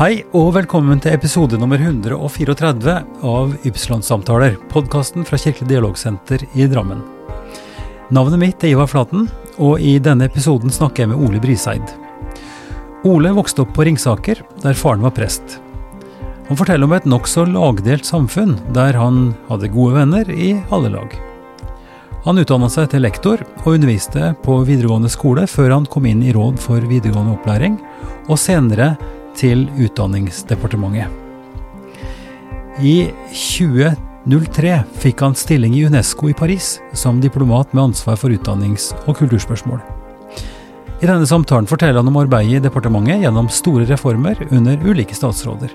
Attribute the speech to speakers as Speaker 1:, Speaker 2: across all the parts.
Speaker 1: Hei og velkommen til episode nummer 134 av Ypsilon-samtaler, podkasten fra Kirkelig dialogsenter i Drammen. Navnet mitt er Ivar Flaten, og i denne episoden snakker jeg med Ole Briseid. Ole vokste opp på Ringsaker, der faren var prest. Han forteller om et nokså lagdelt samfunn, der han hadde gode venner i alle lag. Han utdanna seg til lektor og underviste på videregående skole før han kom inn i råd for videregående opplæring, og senere til Utdanningsdepartementet. I 2003 fikk han stilling i Unesco i Paris som diplomat med ansvar for utdannings- og kulturspørsmål. I denne samtalen forteller han om arbeidet i departementet gjennom store reformer under ulike statsråder.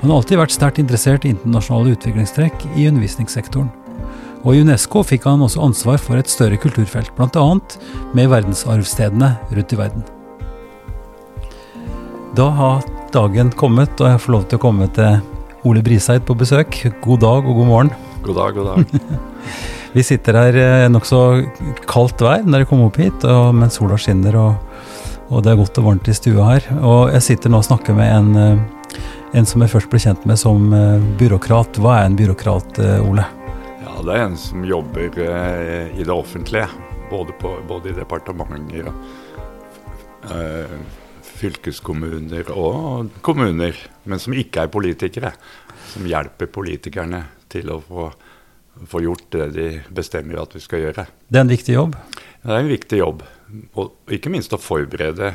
Speaker 1: Han har alltid vært sterkt interessert i internasjonale utviklingstrekk i undervisningssektoren. Og i Unesco fikk han også ansvar for et større kulturfelt, bl.a. med verdensarvstedene rundt i verden. Da har dagen kommet, og jeg får lov til å komme til Ole Briseid på besøk. God dag og god morgen.
Speaker 2: God dag, god dag.
Speaker 1: Vi sitter her eh, nokså kaldt vær når jeg kommer opp hit, og mens sola skinner og, og, det er godt og varmt i stua her. Og jeg sitter nå og snakker med en, eh, en som jeg først ble kjent med som eh, byråkrat. Hva er en byråkrat, Ole?
Speaker 2: Ja, det er en som jobber i det offentlige. Både, på, både i departementer og eh, fylkeskommuner og kommuner. Men som ikke er politikere. Som hjelper politikerne til å få, få gjort det de bestemmer at vi skal gjøre.
Speaker 1: Det er en viktig jobb?
Speaker 2: Det er en viktig jobb. Og ikke minst å forberede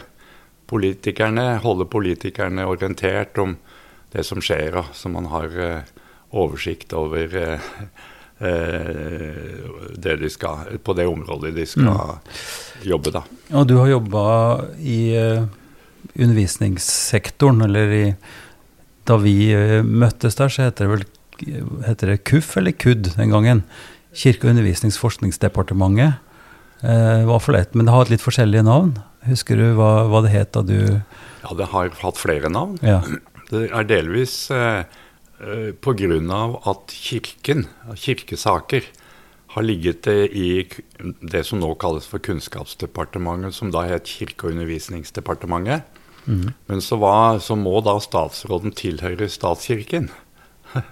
Speaker 2: politikerne, holde politikerne orientert om det som skjer, så man har eh, oversikt over eh, Eh, det de skal, på det området de skal mm. jobbe. da.
Speaker 1: Og du har jobba i undervisningssektoren, eller i, da vi uh, møttes der, så heter det vel heter det KUF eller KUD den gangen. Kirke-, og undervisningsforskningsdepartementet eh, var for lett, men det har hatt litt forskjellige navn. Husker du hva, hva, det het da du
Speaker 2: Ja, det har hatt flere navn.
Speaker 1: Ja.
Speaker 2: Det er delvis uh, Eh, pga. at Kirken, kirkesaker, har ligget i det som nå kalles for Kunnskapsdepartementet, som da het Kirke- og undervisningsdepartementet. Mm. Men så, var, så, må da statsråden tilhøre statskirken.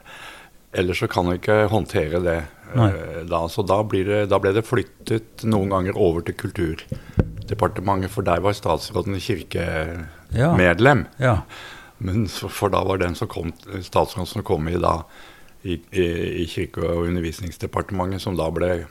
Speaker 2: Ellers så kan han ikke håndtere det. Uh, da, så da, det, da, ble det flyttet noen ganger over til Kulturdepartementet, for der var statsråden kirkemedlem.
Speaker 1: Ja. Ja.
Speaker 2: Men for, for, da var den som kom, statsråden som kom i, da, i, i, i Kirke- og undervisningsdepartementet, som da ble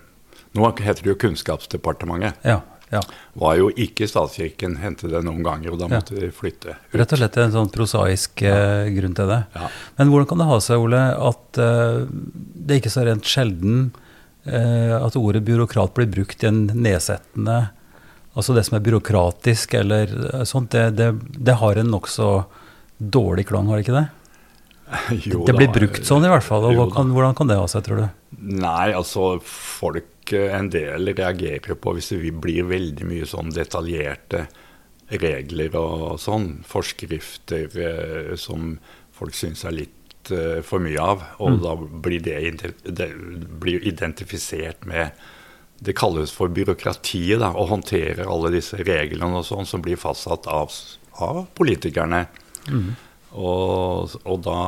Speaker 2: Nå heter det jo Kunnskapsdepartementet.
Speaker 1: Ja, ja.
Speaker 2: Var jo ikke statskirken, hendte det noen ganger, og da måtte de flytte ut.
Speaker 1: Rett og slett en sånn prosaisk eh, grunn til det. Ja. Men hvordan kan det ha seg, Ole, at eh, det er ikke så rent sjelden eh, at ordet byråkrat blir brukt i en nedsettende Altså det som er byråkratisk eller sånt, det, det, det har en nokså dårlig klang, har det ikke det?
Speaker 2: Jo,
Speaker 1: det blir brukt sånn i hvert fall. og kan, Hvordan kan det ha seg, tror du?
Speaker 2: Nei, altså folk eh, en del reagerer på hvis det blir veldig mye sånn detaljerte regler og sånn. Forskrifter eh, som folk syns er litt eh, for mye av. Og mm. da blir det, det blir identifisert med Det kalles for byråkratiet, da, å håndtere alle disse reglene og sånn som blir fastsatt av, av politikerne. Mm. Og, og da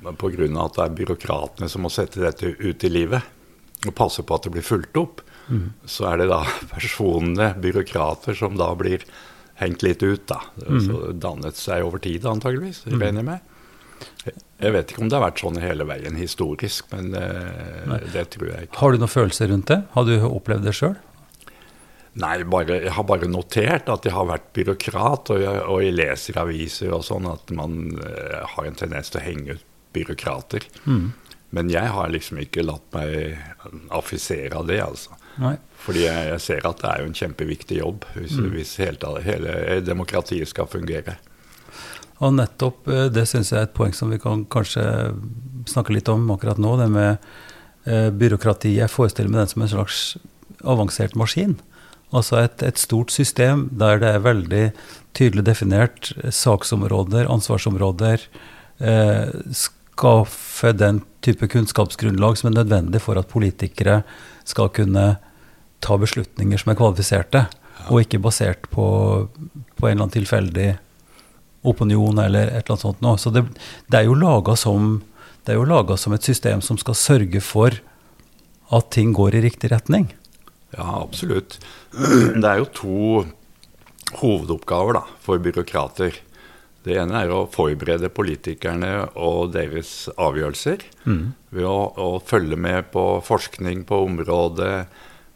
Speaker 2: Pga. at det er byråkratene som må sette dette ut i livet og passe på at det blir fulgt opp, mm. så er det da personene, byråkrater, som da blir hengt litt ut. da. Mm. Så dannet seg over tid, antageligvis. Mm. regner jeg med. Jeg vet ikke om det har vært sånn hele veien historisk, men eh, det tror jeg ikke.
Speaker 1: Har du noen følelser rundt det? Har du opplevd det sjøl?
Speaker 2: Nei, bare, jeg har bare notert at jeg har vært byråkrat, og jeg, og jeg leser aviser og sånn, at man eh, har en tendens til å henge ut byråkrater. Mm. Men jeg har liksom ikke latt meg affisere av det, altså. Nei. Fordi jeg, jeg, ser at det er jo en kjempeviktig jobb hvis, mm. hvis hele, hele, demokratiet skal fungere.
Speaker 1: Og nettopp eh, det syns jeg er et poeng som vi kan kanskje snakke litt om akkurat nå. Det med eh, byråkrati. Jeg forestiller meg den som en slags avansert maskin. Altså et, et, stort system der det er veldig tydelig definert saksområder, ansvarsområder. Eh, skaffe den type kunnskapsgrunnlag som er nødvendig for at politikere skal kunne ta beslutninger som er kvalifiserte, ja. og ikke basert på, på, en eller annen tilfeldig opinion eller et eller annet sånt noe. Så det, det er jo laga som, som et system som skal sørge for at ting går i riktig retning.
Speaker 2: Ja, absolutt. Det er jo to hovedoppgaver da, for byråkrater. Det ene er å forberede politikerne og deres avgjørelser mm. ved å, å, følge med på forskning på området,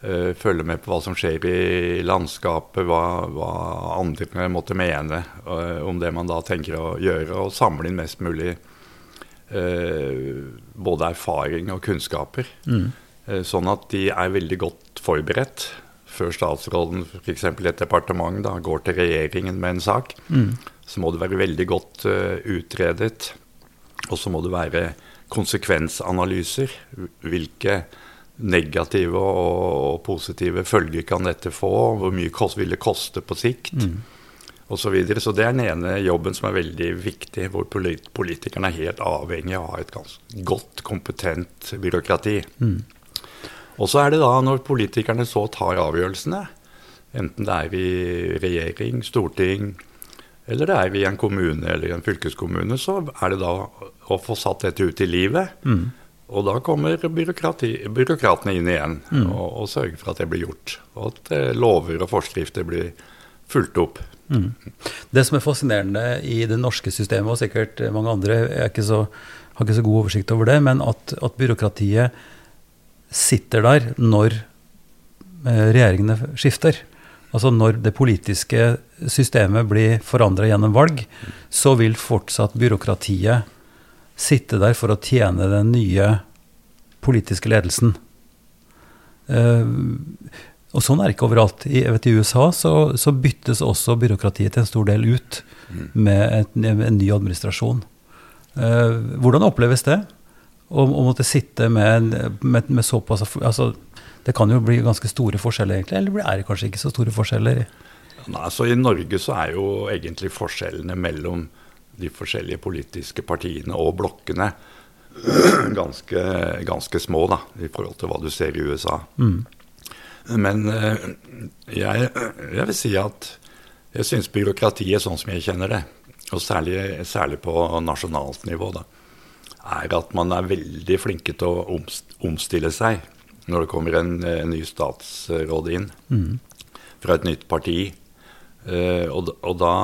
Speaker 2: øh, følge med på hva som skjer i landskapet, hva, hva andre måtte mene øh, om det man da tenker å gjøre, og samle inn mest mulig øh, både erfaring og kunnskaper. Mm. Sånn at de er veldig godt forberedt før statsråden f.eks. et departement da, går til regjeringen med en sak. Mm så må det være veldig godt uh, utredet. Og så må det være konsekvensanalyser. Hvilke negative og, og, positive følger kan dette få? Hvor mye kost, vil det koste på sikt? Mm. Og så, videre. så det er den ene jobben som er veldig viktig, hvor politikerne er helt avhengig av å ha et ganske godt, kompetent byråkrati. Mm. Og så er det da, når politikerne så tar avgjørelsene, enten det er i regjering, storting, eller det er i en kommune eller en fylkeskommune, så er det da å få satt dette ut i livet. Mm. Og da kommer byråkratene inn igjen mm. og, og, sørger for at det blir gjort. Og at eh, lover og forskrifter blir fulgt opp. Mm.
Speaker 1: Det som er fascinerende i det norske systemet, og sikkert mange andre, jeg ikke så, har ikke så god oversikt over det, men at, at byråkratiet sitter der når eh, regjeringene skifter. Altså når det politiske systemet blir forandra gjennom valg, så vil fortsatt byråkratiet sitte der for å tjene den nye politiske ledelsen. Uh, og sånn er det ikke overalt. I, vet, i USA så, så, byttes også byråkratiet til en stor del ut med et, en ny administrasjon. Uh, hvordan oppleves det? Å, å måtte sitte med, med, med såpass altså, det kan jo bli ganske store forskjeller, egentlig, eller er det kanskje ikke så store forskjeller?
Speaker 2: Nei, så I Norge så er jo egentlig forskjellene mellom de forskjellige politiske partiene og blokkene ganske, ganske små da, i forhold til hva du ser i USA. Mm. Men eh, jeg, jeg, vil si at jeg syns byråkratiet sånn som jeg kjenner det, og særlig, særlig på nasjonalt nivå, da, er at man er veldig flinke til å omstille seg når det kommer en, en ny statsråd inn mm. fra et nytt parti. Uh, og, og, da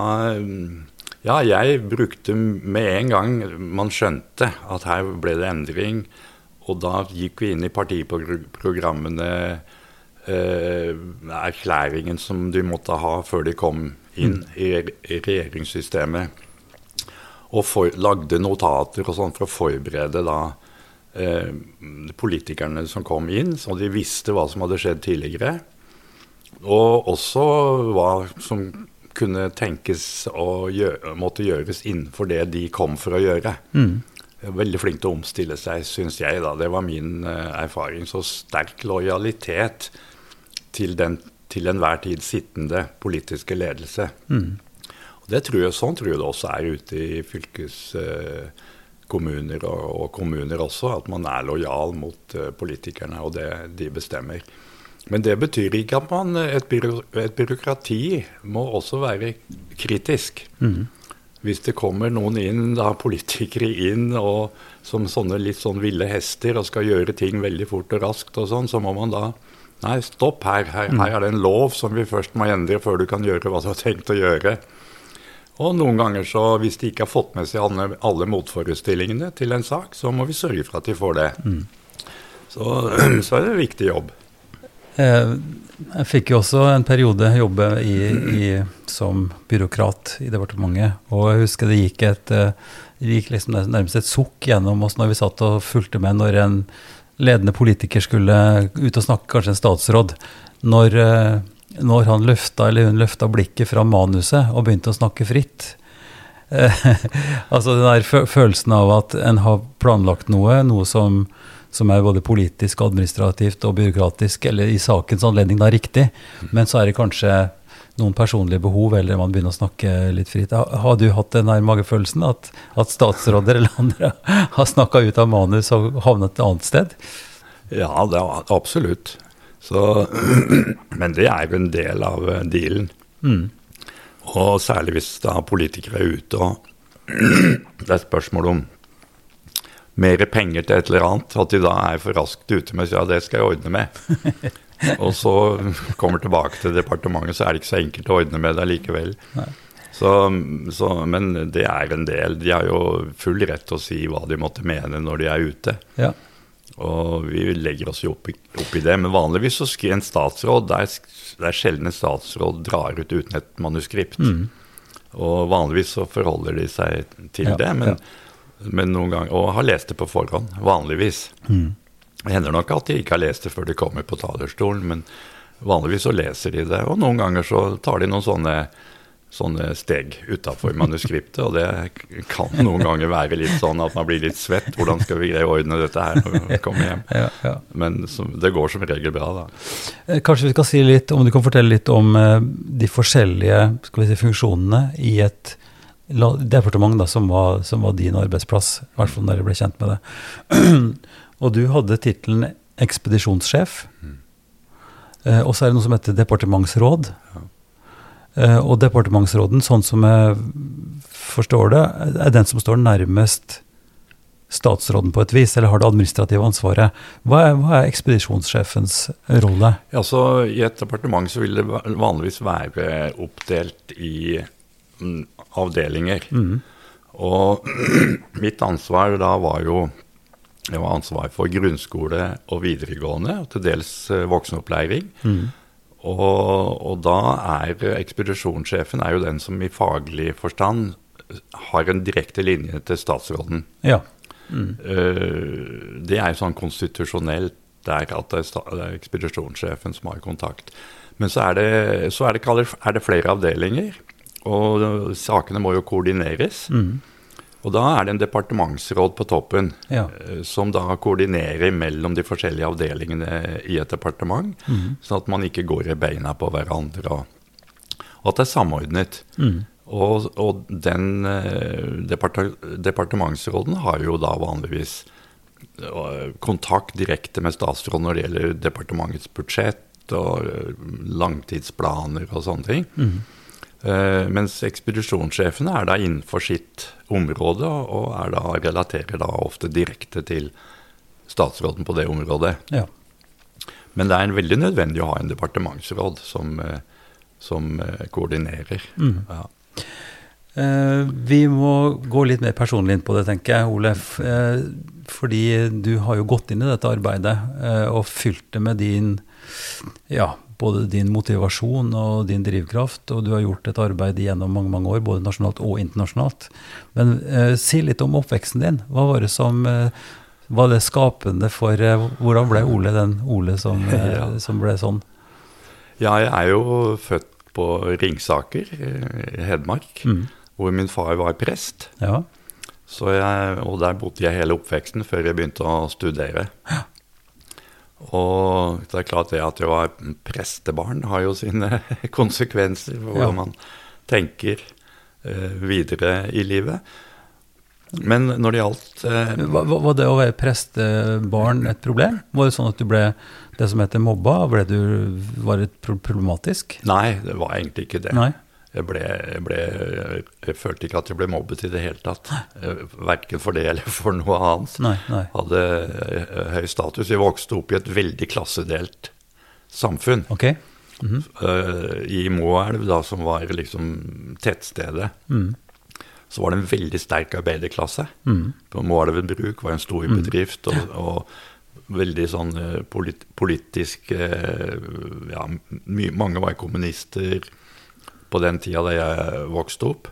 Speaker 2: Ja, jeg brukte med en gang man skjønte at her ble det endring, og da gikk vi inn i partiprogrammene, uh, erklæringen som de måtte ha før de kom inn mm. i, i, regjeringssystemet, og for, lagde notater og sånn for å forberede da eh, politikerne som kom inn, så de visste hva som hadde skjedd tidligere. Og også hva som kunne tenkes å gjøre, måtte gjøres innenfor det de kom for å gjøre. Mm. Veldig flink til å omstille seg, syns jeg. da, Det var min eh, erfaring. Så sterk lojalitet til den til enhver tid sittende politiske ledelse. Mm. Det tror jeg, Sånn tror jeg det også er ute i fylkes... Uh, og, og, kommuner også, at man er lojal mot uh, politikerne og det de bestemmer. Men det betyr ikke at man, et, byrå, et byråkrati må også være kritisk. Mm. Hvis det kommer noen inn, da politikere inn og som sånne litt sånn ville hester og skal gjøre ting veldig fort og raskt og sånn, så må man da Nei, stopp her. Her, her er det en lov som vi først må endre før du kan gjøre hva du har tenkt å gjøre. Og noen ganger så, hvis de ikke har fått med seg alle, alle motforestillingene til en sak, så må vi sørge for at de får det. Mm. Så, så, er det en viktig jobb.
Speaker 1: Eh, jeg fikk jo også en periode jobbe i, i, som byråkrat i departementet. Og jeg husker det gikk, et, eh, det gikk liksom nærmest et sukk gjennom oss når vi satt og fulgte med når en ledende politiker skulle ut og snakke, kanskje en statsråd. Når eh, når han løfta eller hun løfta blikket fra manuset og begynte å snakke fritt. altså den der følelsen av at en har planlagt noe, noe som, som, er både politisk, administrativt og byråkratisk, eller i sakens anledning da riktig, men så er det kanskje noen personlige behov, eller man begynner å snakke litt fritt. Har du hatt den der magefølelsen, at, at statsråder eller andre har snakka ut av manus og havnet et annet sted?
Speaker 2: Ja, det absolutt. Så, men det er jo en del av eh, dealen. Mm. Og særlig hvis da politikere er ute og det er spørsmål om mer penger til et eller annet, at de da er for raskt ute med å si ja, det skal jeg ordne med. og så kommer tilbake til departementet, så er det ikke så enkelt å ordne med det likevel. Så, så, men det er en del. De har jo full rett til å si hva de måtte mene når de er ute.
Speaker 1: Ja.
Speaker 2: Og vi legger oss jo opp i, opp i det. Men vanligvis så skriver en statsråd Det er, det er sjelden en statsråd drar ut uten et manuskript.
Speaker 1: Mm.
Speaker 2: Og vanligvis så forholder de seg til
Speaker 1: Ja,
Speaker 2: det, men,
Speaker 1: ja.
Speaker 2: men noen ganger, og har lest det på forhånd. Vanligvis.
Speaker 1: Mm.
Speaker 2: Det hender nok at de ikke har lest det før de kommer på talerstolen, men vanligvis så leser de det. Og noen ganger så tar de noen sånne, sånne steg utafor manuskriptet, og det kan noen ganger være litt sånn at man blir litt svett. Hvordan skal vi greie å ordne dette her når vi kommer hjem?
Speaker 1: Ja, ja.
Speaker 2: Men så, det går som regel bra, da.
Speaker 1: Eh, Kanskje vi skal si litt, om du kan fortelle litt om eh, de forskjellige si, funksjonene i et departement da, som var, som var din arbeidsplass, i hvert fall da dere ble kjent med det. og du hadde tittelen ekspedisjonssjef. Eh, og så er det noe som heter departementsråd. Eh, og departementsråden, sånn som jeg forstår det, er den som står nærmest statsråden på et vis, eller har det administrative ansvaret. Hva er, hva er ekspedisjonssjefens rolle?
Speaker 2: Ja, I et departement så vil det vanligvis være oppdelt i mm, avdelinger. Og mitt ansvar da var jo jeg var ansvar for grunnskole og videregående, og til dels voksenopplæring. voksenopplæring. Og, og da er ekspedisjonssjefen er jo den som i faglig forstand har en direkte linje til statsråden.
Speaker 1: Ja.
Speaker 2: Mm. det er jo sånn konstitusjonelt der at det er, ekspedisjonssjefen som har kontakt. Men så er det, så er det, er det flere avdelinger, og sakene må jo koordineres. Og da er det en departementsråd på toppen
Speaker 1: Ja.
Speaker 2: eh, som da koordinerer mellom de forskjellige avdelingene i et departement, sånn at man ikke går i beina på hverandre, og, og at det er samordnet. Og, og den depart departementsråden har jo da vanligvis eh, kontakt direkte med statsråden når det gjelder departementets budsjett og eh, langtidsplaner og sånne ting. Eh, mens ekspedisjonssjefene er da innenfor sitt område og er da, relaterer da ofte direkte til statsråden på det området.
Speaker 1: ja.
Speaker 2: Men det er veldig nødvendig å ha en departementsråd som, eh, som koordinerer. koordinerer. Ja.
Speaker 1: Eh, vi må gå litt mer personlig inn på det, tenker jeg, Ole. Eh, fordi du har jo gått inn i dette arbeidet eh, og fylt det med din ja, både din motivasjon og din drivkraft, og du har gjort et arbeid gjennom mange mange år, både nasjonalt og internasjonalt. Men eh, si litt om oppveksten din. Hva var det som eh, var det skapende for eh, Hvordan ble Ole den Ole som, eh,
Speaker 2: Ja.
Speaker 1: som ble sånn?
Speaker 2: Ja, jeg er jo født på Ringsaker eh, i Hedmark, hvor min far var prest.
Speaker 1: Ja.
Speaker 2: Så jeg, og der bodde jeg hele oppveksten før jeg begynte å studere. Og det er klart det at det var prestebarn har jo sine konsekvenser for hvordan
Speaker 1: Ja.
Speaker 2: man tenker eh, videre i livet. Men når det gjaldt eh,
Speaker 1: Var, det å være prestebarn et problem? Var det sånn at du ble det som heter mobba? Du, var det problematisk?
Speaker 2: Nei, det var egentlig ikke det.
Speaker 1: Nei?
Speaker 2: Jeg, ble, jeg, ble, jeg følte ikke at jeg ble mobbet i det hele tatt. Eh, Verken for det eller for noe annet.
Speaker 1: Nei, nei.
Speaker 2: Hadde eh, høy status. Jeg vokste opp i et veldig klassedelt samfunn.
Speaker 1: Okay.
Speaker 2: Mm -hmm. I Moelv, da, som var liksom tettstedet, så var det en veldig sterk arbeiderklasse. På Moelven bruk var en stor bedrift, og, og veldig sånn polit, politisk Ja, mange var kommunister på den tida da jeg vokste opp.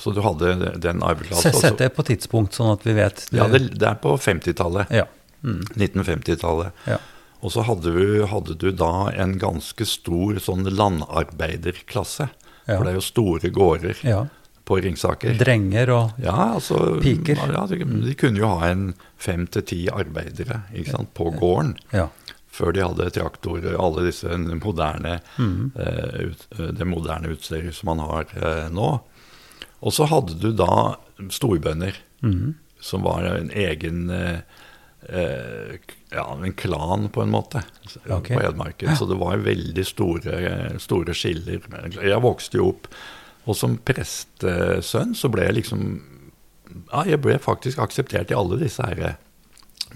Speaker 2: Så du hadde den arbeidsplassen.
Speaker 1: Se- Sett det på tidspunkt, sånn at vi vet.
Speaker 2: Ja, det, det er på 50-tallet.
Speaker 1: Ja.
Speaker 2: 1950-tallet.
Speaker 1: Ja.
Speaker 2: Og så hadde du, hadde du da en ganske stor sånn landarbeiderklasse.
Speaker 1: Ja.
Speaker 2: For det er jo store gårder
Speaker 1: ja.
Speaker 2: på Ringsaker.
Speaker 1: Drenger og
Speaker 2: Ja, altså
Speaker 1: Piker.
Speaker 2: Ja, de, de kunne jo ha en fem til ti arbeidere sant, på gården. Før de hadde traktorer, alle disse moderne,
Speaker 1: Mm.
Speaker 2: eh, ut, eh, det moderne utstyret som man har eh, nå. Og så hadde du da storbønder,
Speaker 1: Mm.
Speaker 2: som var en egen eh, eh, ja, en klan, på en måte,
Speaker 1: okay.
Speaker 2: på Hedmarken. Så det var veldig store, store skiller. Jeg vokste jo opp Og som prestesønn så ble jeg liksom Ja, jeg ble faktisk akseptert i alle disse her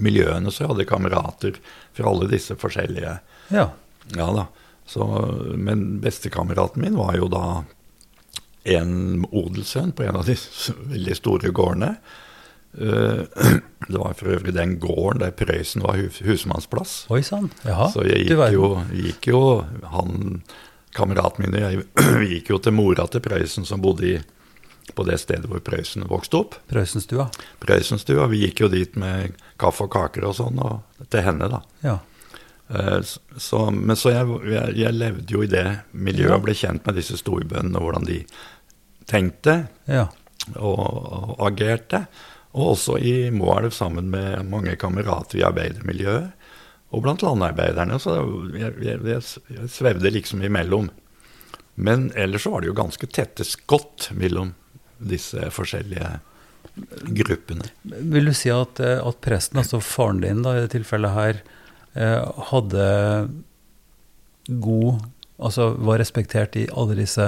Speaker 2: miljøene, så jeg hadde kamerater fra alle disse forskjellige
Speaker 1: Ja.
Speaker 2: Ja da. Så, men bestekameraten min var jo da en odelssønn på en av de veldig store gårdene. Eh, Det var for øvrig den gården der Prøysen var husmannsplass.
Speaker 1: Oi sann. Jaha.
Speaker 2: Så jeg gikk jo, gikk jo Han, kameraten min og jeg, gikk jo til mora til Prøysen, som bodde i, på det stedet hvor Prøysen vokste opp.
Speaker 1: Prøysenstua.
Speaker 2: Prøysenstua. Vi gikk jo dit med kaffe og kaker og sånn, og til henne, da.
Speaker 1: Ja.
Speaker 2: Eh, Så, men så jeg, jeg, jeg levde jo i det miljøet og ble kjent med disse storbøndene hvordan de tenkte
Speaker 1: Ja.
Speaker 2: og, og agerte. Og også i Moelv sammen med mange kamerater i arbeidermiljøet og blant landarbeiderne. Så jeg, jeg, jeg svevde liksom imellom. Men ellers så var det jo ganske tette skott mellom disse forskjellige gruppene.
Speaker 1: Vil du si at, eh, at presten, altså faren din da, i det tilfellet her, eh, hadde god Altså var respektert i alle disse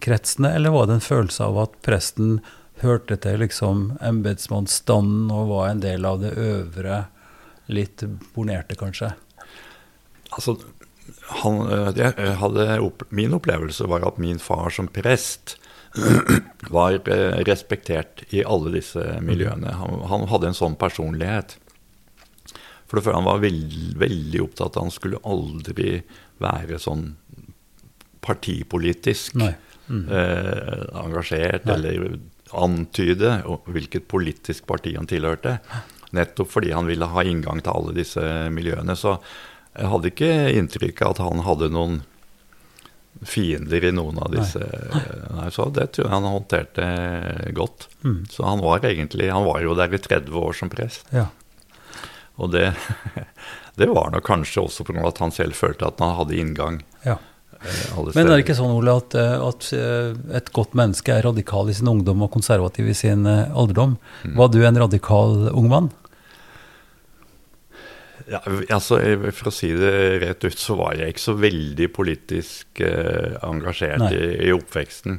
Speaker 1: kretsene, eller var det en følelse av at presten hørte til liksom embetsmannsstanden og var en del av det øvre, litt bornerte, kanskje?
Speaker 2: Altså, han, jeg hadde opp, min opplevelse var at min far som prest var eh, respektert i alle disse miljøene. Han, han hadde en sånn personlighet. For det første, han var veld, veldig opptatt av Han skulle aldri være sånn partipolitisk
Speaker 1: Mm.
Speaker 2: eh, engasjert
Speaker 1: Nei.
Speaker 2: eller antyde hvilket politisk parti han tilhørte. Nettopp fordi han ville ha inngang til alle disse miljøene. Så jeg hadde ikke inntrykk av at han hadde noen fiender i noen av disse. Nei. så det tror jeg han håndterte godt.
Speaker 1: Mm.
Speaker 2: Så han var egentlig Han var jo der i 30 år som prest.
Speaker 1: Ja.
Speaker 2: Og det, det var nok kanskje også pga. at han selv følte at han hadde inngang.
Speaker 1: ja.
Speaker 2: eh,
Speaker 1: Men er det ikke sånn, Ole, at, eh, at eh, et godt menneske er radikal i sin ungdom og konservativ i sin eh, alderdom?
Speaker 2: Mm.
Speaker 1: Var du en radikal ung mann?
Speaker 2: Ja, altså, eh, For å si det rett ut, så var jeg ikke så veldig politisk eh, engasjert i, i oppveksten.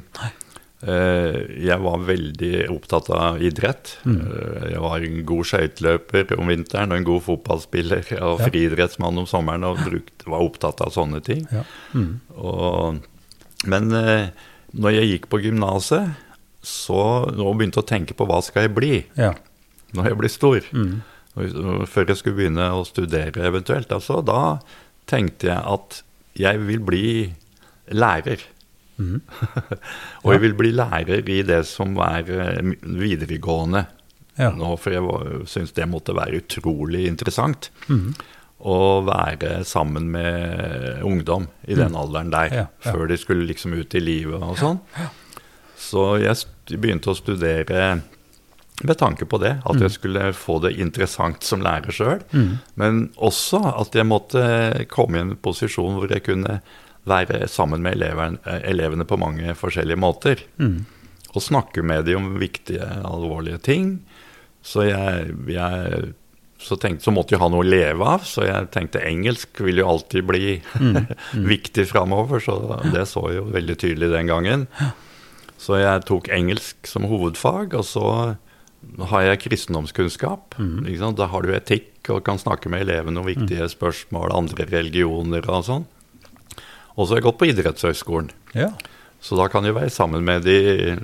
Speaker 2: Eh, jeg var veldig opptatt av idrett.
Speaker 1: Mm.
Speaker 2: Eh, jeg var en god skøyteløper om vinteren og en god fotballspiller og
Speaker 1: Ja.
Speaker 2: friidrettsmann om sommeren og brukt, var opptatt av sånne ting.
Speaker 1: Ja. Mm.
Speaker 2: Og, men eh, når jeg gikk på gymnaset, så nå begynte jeg å tenke på hva skal jeg bli
Speaker 1: ja.
Speaker 2: når jeg blir stor.
Speaker 1: Mm.
Speaker 2: Før jeg skulle begynne å studere eventuelt. Altså, da tenkte jeg at jeg vil bli lærer.
Speaker 1: Mm.
Speaker 2: og jeg vil bli lærer i det som er eh, videregående
Speaker 1: Ja.
Speaker 2: nå, for jeg syns det måtte være utrolig interessant.
Speaker 1: Mm.
Speaker 2: Å være sammen med ungdom i den alderen der,
Speaker 1: Mm. Ja, ja.
Speaker 2: før de skulle liksom ut i livet og sånn. Så jeg begynte å studere med tanke på det, at jeg skulle få det interessant som lærer sjøl.
Speaker 1: Mm.
Speaker 2: Men også at jeg måtte komme i en posisjon hvor jeg kunne være sammen med eleverne, eh, elevene på mange forskjellige måter.
Speaker 1: Mm.
Speaker 2: Og snakke med dem om viktige, alvorlige ting. Så jeg, jeg så, tenkte, så måtte jeg ha noe å leve av, så jeg tenkte engelsk vil jo alltid bli viktig framover. Så det så jeg jo veldig tydelig den gangen. Så jeg tok engelsk som hovedfag, og så har jeg kristendomskunnskap. Sant? Da har du etikk og kan snakke med elevene om viktige spørsmål, andre religioner og sånn. Og så har jeg gått på idrettshøyskolen.
Speaker 1: ja.
Speaker 2: Så da kan jeg være sammen med de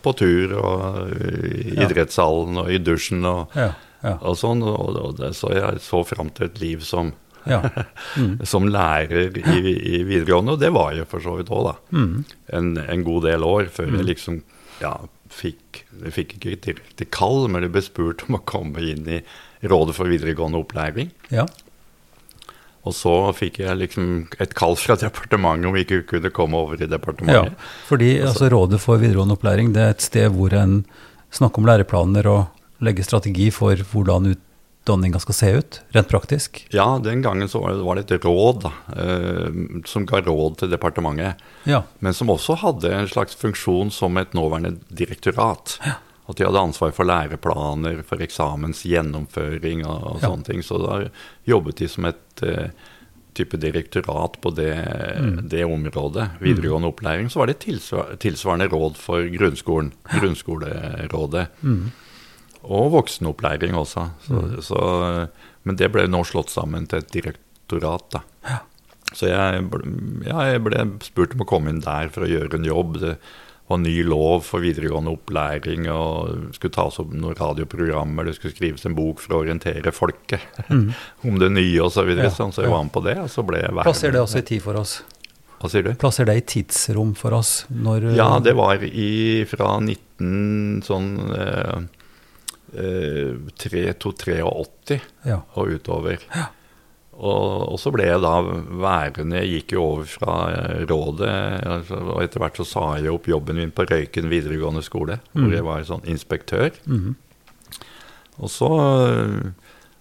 Speaker 2: på tur og i
Speaker 1: Ja.
Speaker 2: idrettshallen og i dusjen og,
Speaker 1: Ja. Ja.
Speaker 2: og sånn. Og, og det, så jeg så fram til et liv som,
Speaker 1: ja. Mm.
Speaker 2: som lærer i, i videregående, og det var jeg for så vidt òg, da.
Speaker 1: Mm.
Speaker 2: En, en god del år før jeg liksom ja, fikk De fikk ikke direkte kall, men de ble spurt om å komme inn i Rådet for videregående opplæring.
Speaker 1: ja.
Speaker 2: Og så fikk jeg liksom et kall fra departementet om vi ikke kunne komme over i
Speaker 1: Ja,
Speaker 2: departementet.
Speaker 1: fordi altså, Rådet for videregående opplæring det er et sted hvor en snakker om læreplaner og legger strategi for hvordan utdanninga skal se ut, rent praktisk.
Speaker 2: Ja, den gangen så var det, et råd da, eh, som ga råd til departementet,
Speaker 1: Ja.
Speaker 2: men som også hadde en slags funksjon som et nåværende direktorat. At de hadde ansvar for læreplaner, for eksamens gjennomføring og, og
Speaker 1: Ja.
Speaker 2: sånne ting. Så da jobbet de som et, uh, type direktorat på det, det området, videregående opplæring, så var det tilsvar, tilsvarende råd for grunnskolen. Grunnskolerådet. Og voksenopplæring også. Så, så, men det ble nå slått sammen til et direktorat. da. Så jeg, ja, jeg ble spurt om å komme inn der for å gjøre en jobb. Det var ny lov for videregående opplæring, og det skulle tas opp noen radioprogrammer, det skulle skrives en bok for å orientere folket om det nye osv. Så, videre,
Speaker 1: Ja,
Speaker 2: sånn, så jeg var med på det, og så ble jeg værende.
Speaker 1: Plasser det også i tid for oss?
Speaker 2: Hva sier du?
Speaker 1: Plasser det i tidsrom for oss? Når,
Speaker 2: Ja, det var i, fra 19 sånn eh, eh, 3-83
Speaker 1: ja.
Speaker 2: og utover. Og, og så ble jeg da værende Jeg gikk jo over fra eh, rådet, altså, og etter hvert så sa jeg opp jobben min på Røyken videregående skole, hvor jeg var sånn inspektør.
Speaker 1: Mhm.
Speaker 2: Og så,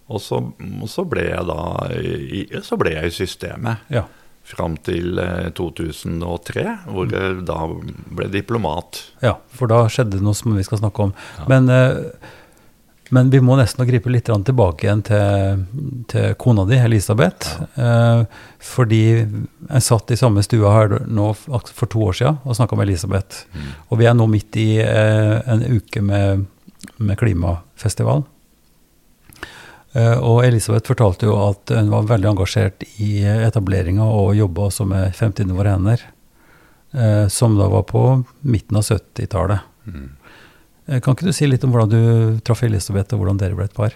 Speaker 2: og så, og så ble jeg da i, så ble jeg i systemet
Speaker 1: ja.
Speaker 2: fram til eh, 2003, hvor jeg da ble diplomat.
Speaker 1: Ja, for da skjedde det noe som vi skal snakke om. Men, eh, men vi må nesten gripe litt tilbake igjen til, til kona di, Elisabeth. Ja. fordi jeg satt i samme stua her nå for to år siden og snakka med Elisabeth. Og vi er nå midt i eh, en uke med, med klimafestival. Eh, og Elisabeth fortalte jo at hun var veldig engasjert i etableringa og jobba også med Fremtiden våre hender, eh, som da var på midten av 70-tallet. Eh, Kan ikke du si litt om hvordan du traff Elisabeth, og hvordan dere ble et par?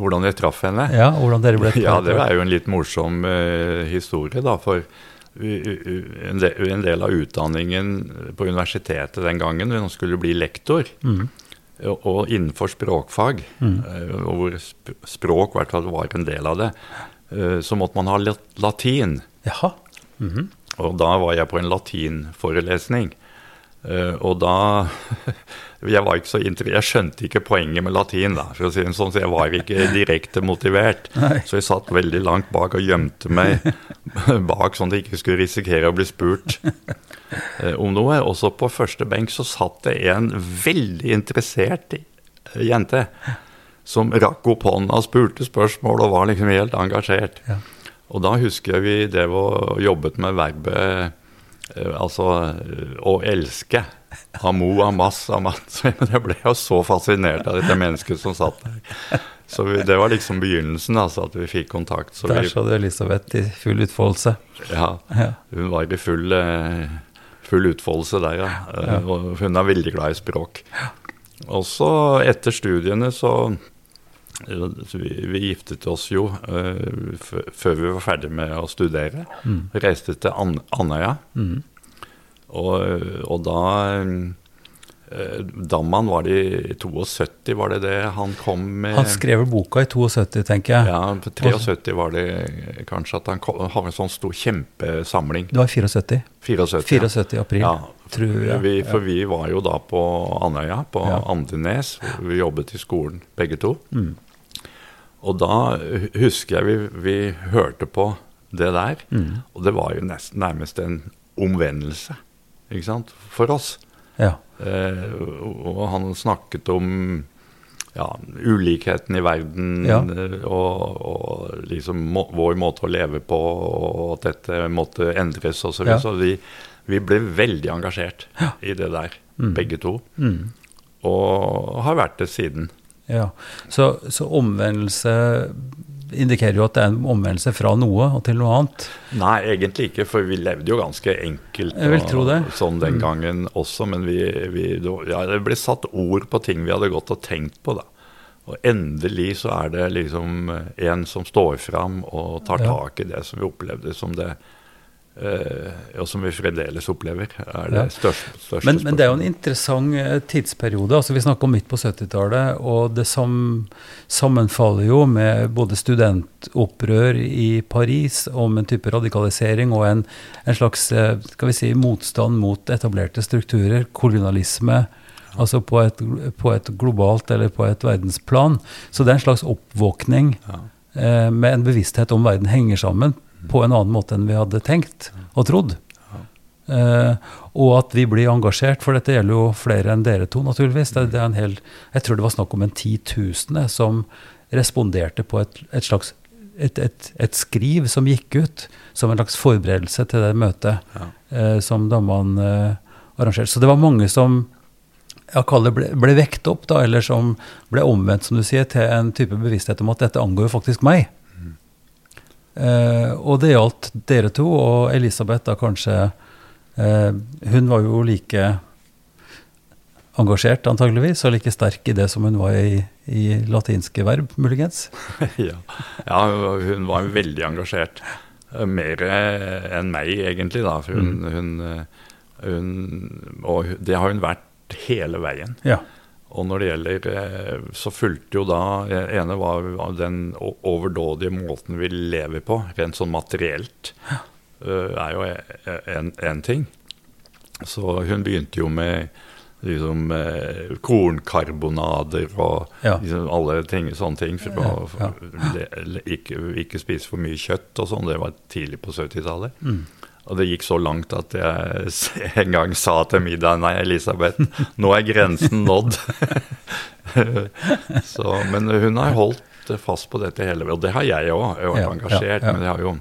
Speaker 2: Hvordan jeg traff henne?
Speaker 1: Ja, hvordan dere ble et par?
Speaker 2: Ja, det er jo en litt morsom uh, historie, da. For en del, av utdanningen på universitetet den gangen, man skulle bli lektor,
Speaker 1: Mm.
Speaker 2: og, innenfor språkfag, mm. og hvor språk i hvert fall var en del av det, eh, så måtte man ha latin.
Speaker 1: Jaha. Mhm.
Speaker 2: Og da var jeg på en latinforelesning. Eh, og da Jeg var ikke så inter- Jeg skjønte ikke poenget med latin, da, for å si det sånn, så jeg var ikke direkte motivert.
Speaker 1: Nei.
Speaker 2: Så jeg satt veldig langt bak og gjemte meg bak, sånn at jeg ikke skulle risikere å bli spurt eh, om noe. Og så på første benk så satt det en veldig interessert eh, jente som rakk opp hånda og spurte spørsmål og var liksom helt engasjert.
Speaker 1: Ja.
Speaker 2: Og da husker jeg vi drev og jobbet med verbet eh, altså å elske. Amo, amas, amat. Jeg ble jo så fascinert av dette mennesket som satt der. Så vi, det var liksom begynnelsen, altså, at vi fikk kontakt. Så
Speaker 1: Der
Speaker 2: vi,
Speaker 1: så du Elisabeth i full utfoldelse.
Speaker 2: ja, hun var i full, full utfoldelse der, ja. Og hun er veldig glad i språk. Og så etter studiene så vi, vi giftet oss jo eh, før vi var ferdig med å studere. Reiste til An Andøya.
Speaker 1: Mhm.
Speaker 2: Og, og da eh, Damman var det i 72, var det det han kom med?
Speaker 1: Han skrev boka i 72, tenker jeg.
Speaker 2: Ja, på 73 var det kanskje at han kom, hadde en sånn stor kjempesamling.
Speaker 1: Det var i 74.
Speaker 2: 74.
Speaker 1: 74 april,
Speaker 2: Ja,
Speaker 1: tror jeg.
Speaker 2: vi, for vi var jo da på Andøya, på
Speaker 1: Ja.
Speaker 2: Andenes. Vi jobbet i skolen begge to.
Speaker 1: Mm.
Speaker 2: Og da husker jeg vi, vi hørte på det der,
Speaker 1: Mm.
Speaker 2: og det var jo nesten nærmest en omvendelse ikke sant, for oss.
Speaker 1: Ja.
Speaker 2: Eh, og han snakket om ja, ulikheten i verden
Speaker 1: Ja.
Speaker 2: og, og liksom må, vår måte å leve på, og at dette måtte endres osv. Så.
Speaker 1: Ja.
Speaker 2: så vi, vi ble veldig engasjert i det der,
Speaker 1: Mm.
Speaker 2: begge to.
Speaker 1: Mm.
Speaker 2: Og har vært det siden.
Speaker 1: ja. Så, så omvendelse indikerer jo at det er en omvendelse fra noe og til noe annet.
Speaker 2: Nei, egentlig ikke, for vi levde jo ganske enkelt og sånn den
Speaker 1: Mm.
Speaker 2: gangen også, men vi, vi, ja, det ble satt ord på ting vi hadde gått og tenkt på. da. Og endelig så er det liksom en som står fram og tar tak i det som vi opplevde som det eh, Og som vi fremdeles opplever, er det største, største
Speaker 1: Men, men det er jo en interessant eh, tidsperiode. altså Vi snakker om midt på 70-tallet, og det sam, sammenfaller jo med både studentopprør i Paris om en type radikalisering og en, en slags eh, skal vi si, motstand mot etablerte strukturer, kolonialisme. Altså på et, på et globalt eller på et verdensplan. Så det er en slags oppvåkning
Speaker 2: Ja.
Speaker 1: eh, med en bevissthet om verden henger sammen på en annen måte enn vi hadde tenkt og trodd. Uh, og at vi blir engasjert, for dette gjelder jo flere enn dere to, naturligvis. Det, det er en hel, jeg tror det var snakk om en titusende som responderte på et, et slags et, et, et, skriv som gikk ut som en slags forberedelse til det møtet ja. uh, som damene uh, arrangerte. Så det var mange som ja, ble, ble vekt opp, da, eller som ble omvendt, som du sier, til en type bevissthet om at dette angår jo faktisk meg. Eh, og det gjaldt dere to, og Elisabeth da kanskje eh, Hun var jo like engasjert, antageligvis, og like sterk i det som hun var i, i latinske verb, muligens?
Speaker 2: ja. ja. hun var veldig engasjert. Mer enn meg, egentlig, da. For hun, mm. hun, hun, Og det har hun vært hele veien. Ja. Og når det gjelder eh, Så fulgte jo da ene var den overdådige måten vi lever på, rent sånn materielt. Eh, er jo en ting. Så hun begynte jo med liksom, eh, kornkarbonader og ja. liksom, alle ting, sånne ting. For ja, ja. å ikke, ikke, spise for mye kjøtt og sånn. Det var tidlig på 70-tallet. Mm. Og det gikk så langt at jeg en gang sa til middag Nei, Elisabeth, nå er grensen nådd. så, men hun har holdt fast på dette hele Og det har jeg òg. Jeg har vært engasjert. Men jeg har jo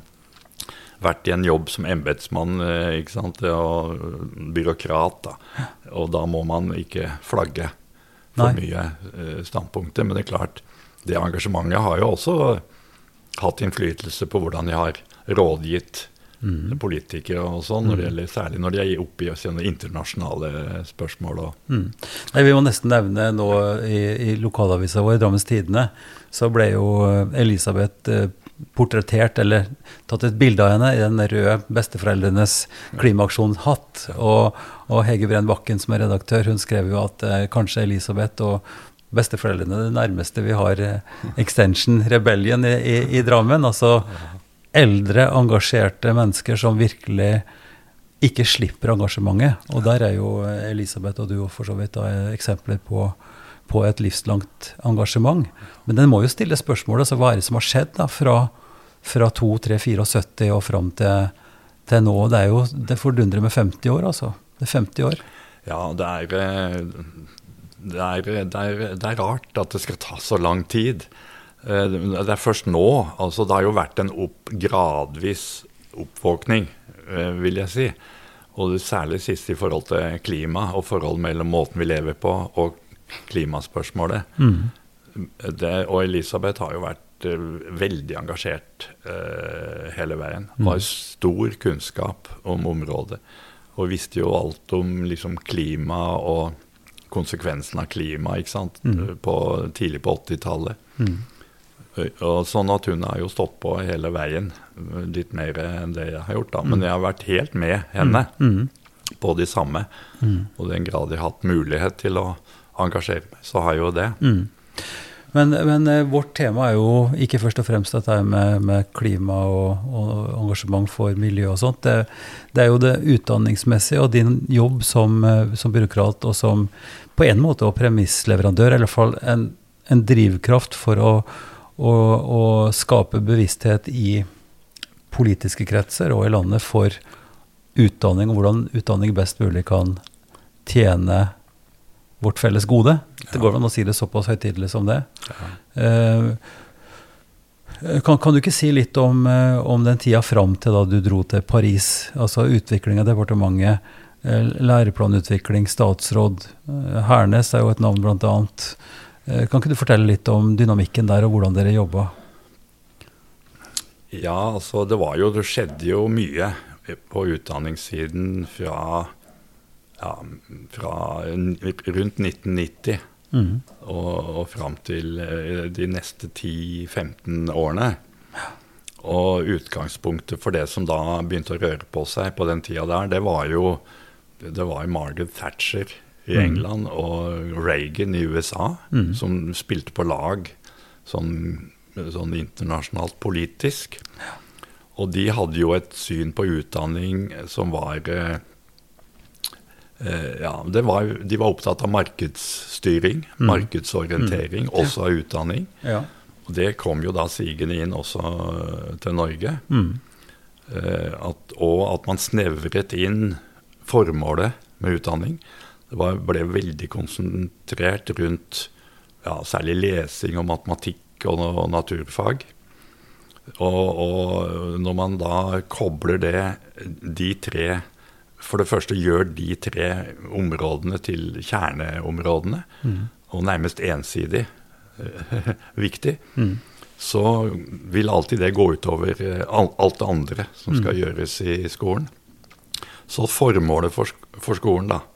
Speaker 2: vært i en jobb som embetsmann eh, og byråkrat. Da. Og da må man ikke flagge for Nei. mye uh, standpunkter. Men det er klart, det engasjementet har jo også hatt innflytelse på hvordan jeg har rådgitt mm. politikere og sånn, mm. særlig når de er oppe i sånne internasjonale spørsmål.
Speaker 1: Mm. Nei, vi må nesten nevne nå i, i lokalavisa vår, Drammens Tidende, så ble jo Elisabeth uh, portrettert eller tatt et bilde av henne i den røde besteforeldrenes klimaaksjon-hatt. Og, og, Hege Brenn Bakken, som er redaktør, hun skrev jo at eh, kanskje Elisabeth og besteforeldrene det nærmeste vi har eh, Extension Rebellion i, i, i, Drammen. Altså eldre, engasjerte mennesker som virkelig ikke slipper engasjementet. Og der er jo Elisabeth og du for så vidt da, eksempler på på et livslangt engasjement. Men den må jo stille spørsmålet altså, hva er det som har skjedd da, fra, fra 2, 3, 74 og fram til, til, nå. Det er jo det fordundrer med 50 år, altså. Det er 50 år.
Speaker 2: Ja, det er, eh, det er, det er, det er rart at det skal ta så lang tid. Eh, det er først nå. altså Det har jo vært en opp, gradvis oppvåkning, eh, vil jeg si. Og særlig sist i forhold til klima og forhold mellom måten vi lever på og klimaspørsmålet. Mm. Det, og Elisabeth har jo vært uh, veldig engasjert uh, hele veien. Mm. har stor kunnskap om området. Og visste jo alt om liksom, klima og konsekvensen av klima ikke sant? Mm. På, tidlig på 80-tallet. Mm. Og sånn at hun har jo stått på hele veien, litt mer enn det jeg har gjort. da, Men mm. jeg har vært helt med henne mm. mm. på de samme. Og i den grad jeg har hatt mulighet til å engasjere meg, så har jeg jo det. Mm.
Speaker 1: Men, men, eh, vårt tema er jo ikke først og fremst dette med, med klima og, og, engasjement for miljø og sånt. Det, det, er jo det utdanningsmessige og din jobb som, eh, som byråkrat og som på en måte og premissleverandør, i hvert fall en, en drivkraft for å, å, å, skape bevissthet i politiske kretser og i landet for utdanning, og hvordan utdanning best mulig kan tjene vårt felles gode. Det går an å si det såpass høytidelig som det. Ja. kan, kan, du ikke si litt om, uh, om den tida fram til da du dro til Paris? Altså utvikling av departementet, uh, læreplanutvikling, statsråd. Hernes er jo et navn, blant annet. Kan ikke du fortelle litt om dynamikken der, og hvordan dere jobba?
Speaker 2: Ja, altså det var jo Det skjedde jo mye på utdanningssiden fra ja, fra rundt 1990 mm. og, og fram til eh, de neste 10-15 årene. Og utgangspunktet for det som da begynte å røre på seg på den tida der, det var jo det var Margaret Thatcher i mm. England og Reagan i USA mm. som spilte på lag sånn, sånn internasjonalt politisk. Og de hadde jo et syn på utdanning som var eh, Eh, ja, var, De var opptatt av markedsstyring, mm. markedsorientering, mm. også av utdanning. Ja. Og det kom jo da sigende inn også til Norge. Mm. Eh, at, og at man snevret inn formålet med utdanning. Det var, ble veldig konsentrert rundt ja, særlig lesing og matematikk og, og naturfag. Og, og når man da kobler det, de tre For det første gjør de tre områdene til kjerneområdene, og nærmest ensidig viktig, viktig, så vil alltid det gå utover eh, alt det andre som skal gjøres i skolen. Så formålet for, for skolen da, eh,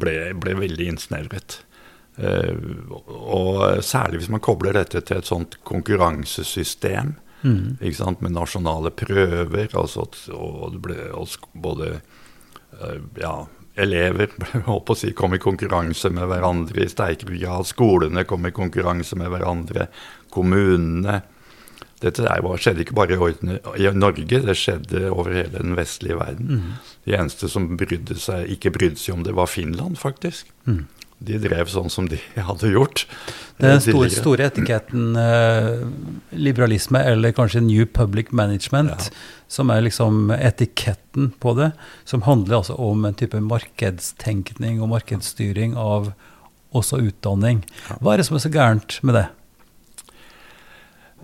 Speaker 2: ble, ble veldig innsnevret. Eh, og særlig hvis man kobler dette til et sånt konkurransesystem ikke sant, med nasjonale prøver, altså, at- og det ble både eh, ja, elever på å si, kom i konkurranse med hverandre i sterkere grad. Skolene kom i konkurranse med hverandre. Kommunene. Dette skjedde ikke bare i, Norge, det skjedde over hele den vestlige verden. De eneste som brydde seg, ikke brydde seg om det, var Finland, faktisk. De drev sånn som de hadde gjort.
Speaker 1: Den store, store etiketten eh, liberalisme, eller kanskje New Public Management, som er liksom etiketten på det, som handler altså om en type markedstenkning og markedsstyring av også utdanning. Hva er det som er så gærent med det?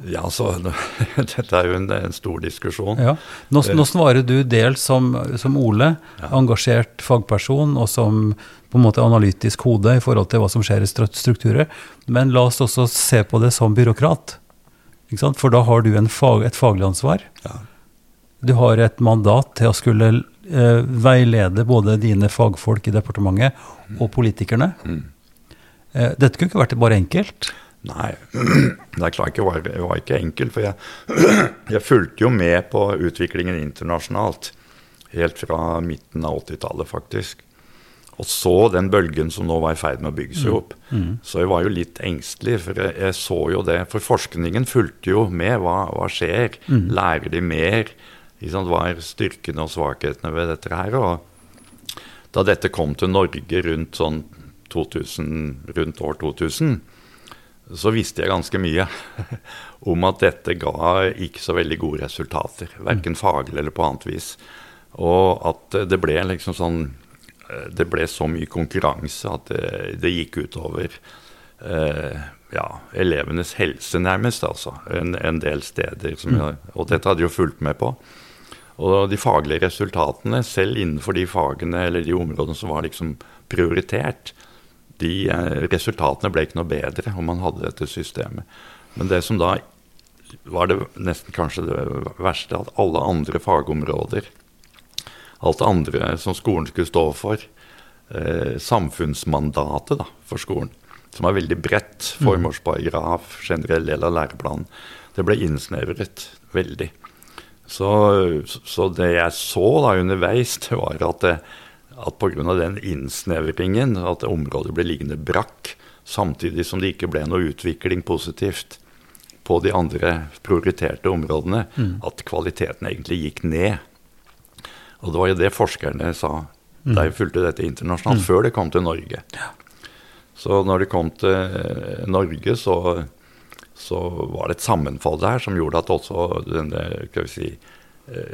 Speaker 2: Ja, så Dette er jo en, en stor diskusjon.
Speaker 1: Ja. Nå, nå svarer du dels som, som Ole,
Speaker 2: Ja.
Speaker 1: engasjert fagperson, og som på en måte analytisk hode i forhold til hva som skjer i strukturer. Men la oss også se på det som byråkrat. For da har du en fag, et faglig ansvar.
Speaker 2: Ja.
Speaker 1: Du har et mandat til å skulle eh, veilede både dine fagfolk i departementet og politikerne.
Speaker 2: Mm.
Speaker 1: Eh, dette kunne ikke vært bare enkelt.
Speaker 2: Nei, det er klart ikke, var, det var ikke enkelt. For jeg, jeg fulgte jo med på utviklingen internasjonalt. Helt fra midten av 80-tallet, faktisk. Og så den bølgen som nå var i ferd med å bygge seg opp. Så jeg var jo litt engstelig, for jeg, jeg så jo det. For forskningen fulgte jo med. Hva, hva skjer? Lærer de mer? Liksom. Hva er styrkene og svakhetene ved dette her? Og da dette kom til Norge rundt, sånn 2000, rundt år 2000, så visste jeg ganske mye om at dette ga ikke så veldig gode resultater. Verken faglig eller på annet vis. Og at det ble liksom sånn eh, Det ble så mye konkurranse at det, det gikk utover eh, ja, elevenes helse, nærmest, altså. En, en del steder. Som jeg, og dette hadde jeg jo fulgt med på. Og de faglige resultatene, selv innenfor de fagene eller de områdene som var liksom prioritert, de eh, resultatene ble ikke noe bedre om man hadde dette systemet. Men det som da var det nesten kanskje det verste, at alle andre fagområder, alt det andre som skolen skulle stå for, eh, samfunnsmandatet da, for skolen, som er veldig bredt, formålsparagraf, generell del av læreplanen, det ble innsnevret veldig. Så, så det jeg så da underveis, det var at, det, at pga. den innsnevringen, at området ble liggende brakk, samtidig som det ikke ble noe utvikling positivt på de andre prioriterte områdene, at kvaliteten egentlig gikk ned. Og det var jo det forskerne sa da jeg fulgte dette internasjonalt, før det kom til Norge. Så når det kom til eh, Norge, så, så var det et sammenfall der som gjorde at også denne skal vi si,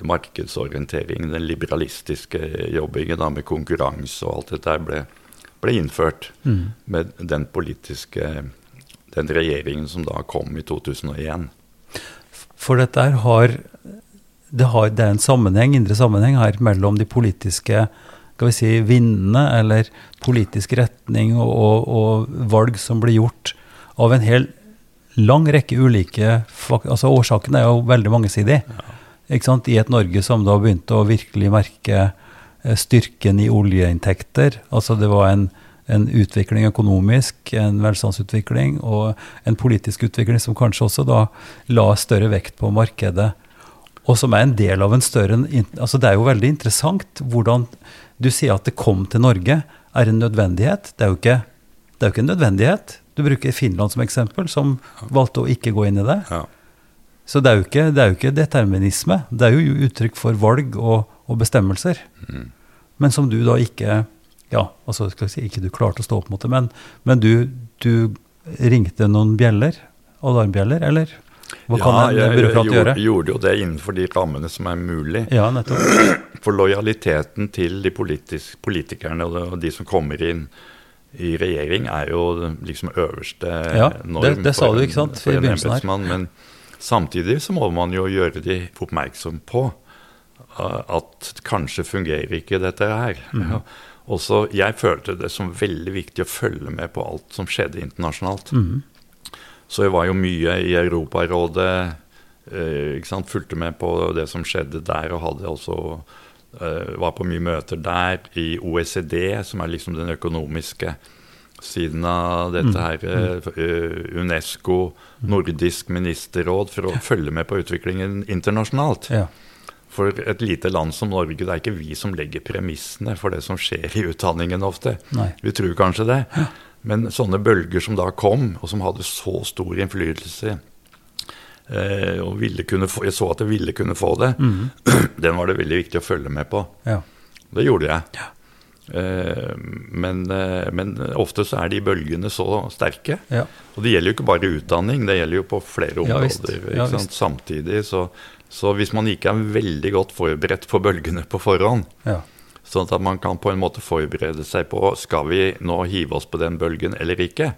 Speaker 2: markedsorienteringen, den liberalistiske jobbingen da, med konkurranse og alt dette ble, ble innført med den politiske den regjeringen som da kom i 2001.
Speaker 1: For dette har det, har det er en sammenheng, indre sammenheng her mellom de politiske skal vi si, vindene, eller politisk retning og, og, og valg som blir gjort av en hel lang rekke ulike altså Årsaken er jo veldig mangesidig. Ja. I et Norge som da begynte å virkelig merke eh, styrken i oljeinntekter. Altså det var en, en utvikling økonomisk, en velstandsutvikling og en politisk utvikling som kanskje også da la større vekt på markedet. Og som er en del av en større altså Det er jo veldig interessant hvordan du sier at det kom til Norge, er en nødvendighet. Det er jo ikke, det er jo ikke en nødvendighet. Du bruker Finland som eksempel, som valgte å ikke gå inn i det.
Speaker 2: Ja.
Speaker 1: Så det er jo ikke, det er jo ikke determinisme. Det er jo uttrykk for valg og, og bestemmelser. Men som du da ikke Ja, altså skal jeg si, ikke du klarte å stå opp mot det, men, men du, du ringte noen bjeller? Alarmbjeller, eller? Hva kan en
Speaker 2: jeg,
Speaker 1: byråkrat
Speaker 2: gjorde,
Speaker 1: gjøre?
Speaker 2: gjorde jo det innenfor de rammene som er mulig.
Speaker 1: Ja, nettopp.
Speaker 2: For lojaliteten til de politisk, politikerne og de, som kommer inn i regjering er jo liksom øverste
Speaker 1: Ja,
Speaker 2: norm
Speaker 1: det- det
Speaker 2: for
Speaker 1: du,
Speaker 2: en- for en embetsmann, Men samtidig så må man jo gjøre de oppmerksom på uh, at kanskje fungerer ikke dette her. Mm. Også jeg følte det som veldig viktig å følge med på alt som skjedde internasjonalt.
Speaker 1: Mm.
Speaker 2: Så jeg var jo mye i Europarådet, eh, fulgte med på det som skjedde der, og hadde også eh, var på mye møter der, i OECD, som er liksom den økonomiske siden av dette her, eh, eh, Unesco, Nordisk ministerråd, for å følge med på utviklingen internasjonalt.
Speaker 1: Ja.
Speaker 2: For et lite land som Norge, det er ikke vi som legger premissene for det som skjer i utdanningen ofte.
Speaker 1: Nei.
Speaker 2: Vi tror kanskje det. Men sånne bølger som da kom, og som hadde så stor innflytelse, eh, og ville kunne få, jeg så at jeg ville kunne få det, den var det veldig viktig å følge med på.
Speaker 1: ja.
Speaker 2: Det gjorde jeg. Eh, men, eh, men ofte så er de bølgene så sterke.
Speaker 1: Ja.
Speaker 2: Og det gjelder jo ikke bare utdanning, det gjelder jo på flere områder.
Speaker 1: Ja,
Speaker 2: Ja? Samtidig, så, så hvis man ikke er veldig godt forberedt på bølgene på forhånd,
Speaker 1: ja.
Speaker 2: sånn at man kan på en måte forberede seg på skal vi nå hive oss på den bølgen eller ikke,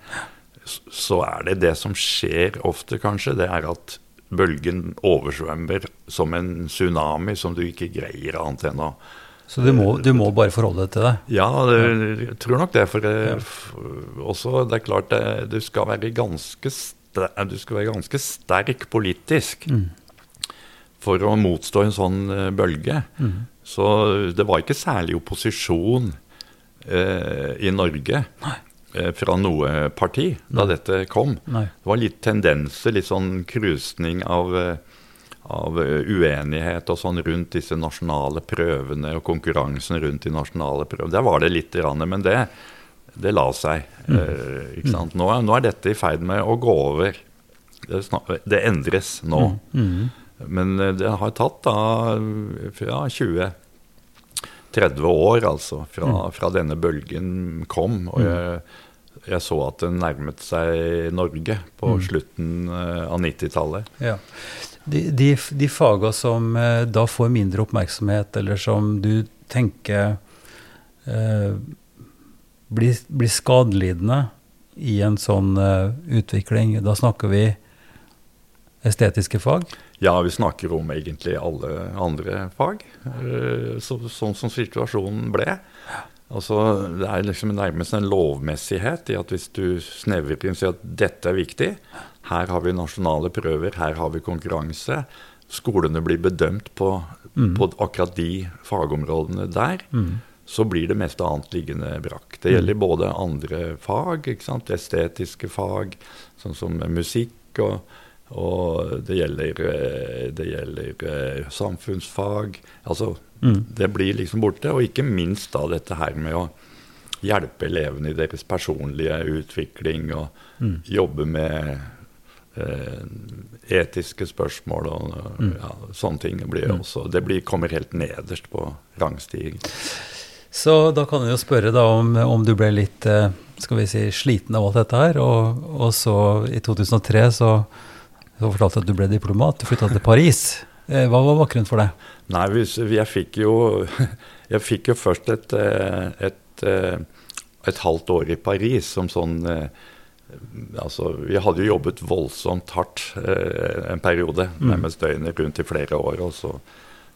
Speaker 2: så er det det som skjer ofte, kanskje, det er at bølgen oversvømmer som en tsunami som du ikke greier annet enn å
Speaker 1: Så du må, du må bare forholde deg til det?
Speaker 2: ja, det, jeg tror nok det. For det, også, det er klart det, du, skal være ganske sterk, du skal være ganske sterk politisk for å motstå en sånn bølge. bølge. Så det var ikke særlig opposisjon eh, i Norge eh, fra noe parti da dette kom.
Speaker 1: Nei.
Speaker 2: Det var litt tendenser, litt sånn krusning av, eh, av eh, uenighet og sånn rundt disse nasjonale prøvene og konkurransen rundt de nasjonale prøvene. Der var det litt, men det, det la seg. Mm. sant? Nå, nå er dette i ferd med å gå over. Det, det endres nå. Men eh, det har tatt da fra 20-30 år, altså, fra, fra denne bølgen kom. Og jeg, jeg så at den nærmet seg Norge på slutten eh, av 90-tallet.
Speaker 1: Ja. De, de, faga som eh, da får mindre oppmerksomhet, eller som du tenker eh, blir, blir skadelidende i en sånn eh, utvikling, da snakker vi estetiske fag?
Speaker 2: Ja, vi snakker om egentlig alle andre fag, eh, så, sånn som situasjonen ble. Altså, Det er liksom nærmest en lovmessighet i at hvis du snevrer inn og sier at dette er viktig, her har vi nasjonale prøver, her har vi konkurranse, skolene blir bedømt på, på akkurat de fagområdene der, så blir det meste annet liggende brakk. Det gjelder både andre fag, estetiske fag, sånn som musikk, og, og det gjelder, eh, det gjelder eh, samfunnsfag. Altså, det blir liksom borte. Og ikke minst da dette her med å hjelpe elevene i deres personlige utvikling, og jobbe med eh, etiske spørsmål og ja, sånne ting. Blir også, det blir, kommer helt nederst på rangstigen.
Speaker 1: Så da kan jeg jo spørre da om, om du ble litt eh, skal vi si, sliten av alt dette her, og, og så i 2003 så, så fortalte du at du ble diplomat, du flytta til Paris. Eh, Hva var bakgrunnen for det?
Speaker 2: Nei, jeg fikk jo Jeg fikk jo først et, eh, et, eh, et halvt år i Paris som sånn Altså, vi hadde jo jobbet voldsomt hardt en periode, nærmest døgnet rundt i flere år. Og så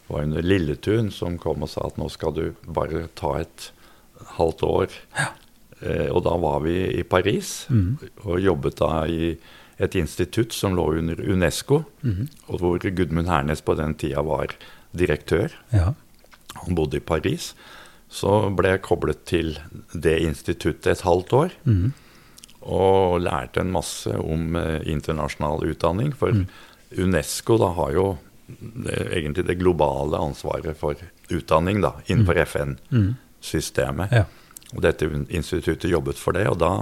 Speaker 2: var det Lilletun som kom og sa at nå skal du bare ta et halvt år. Ja. og da var vi i Paris og jobbet da i et institutt som lå under Unesco, og hvor Gudmund Hernes på den tida var direktør.
Speaker 1: Ja.
Speaker 2: Han bodde i Paris. Så ble jeg koblet til det instituttet et halvt år. Og lærte en masse om eh, internasjonal utdanning. For Unesco da har jo det, egentlig det globale ansvaret for utdanning da, innenfor FN-systemet.
Speaker 1: Ja.
Speaker 2: Og dette instituttet jobbet for det. Og da,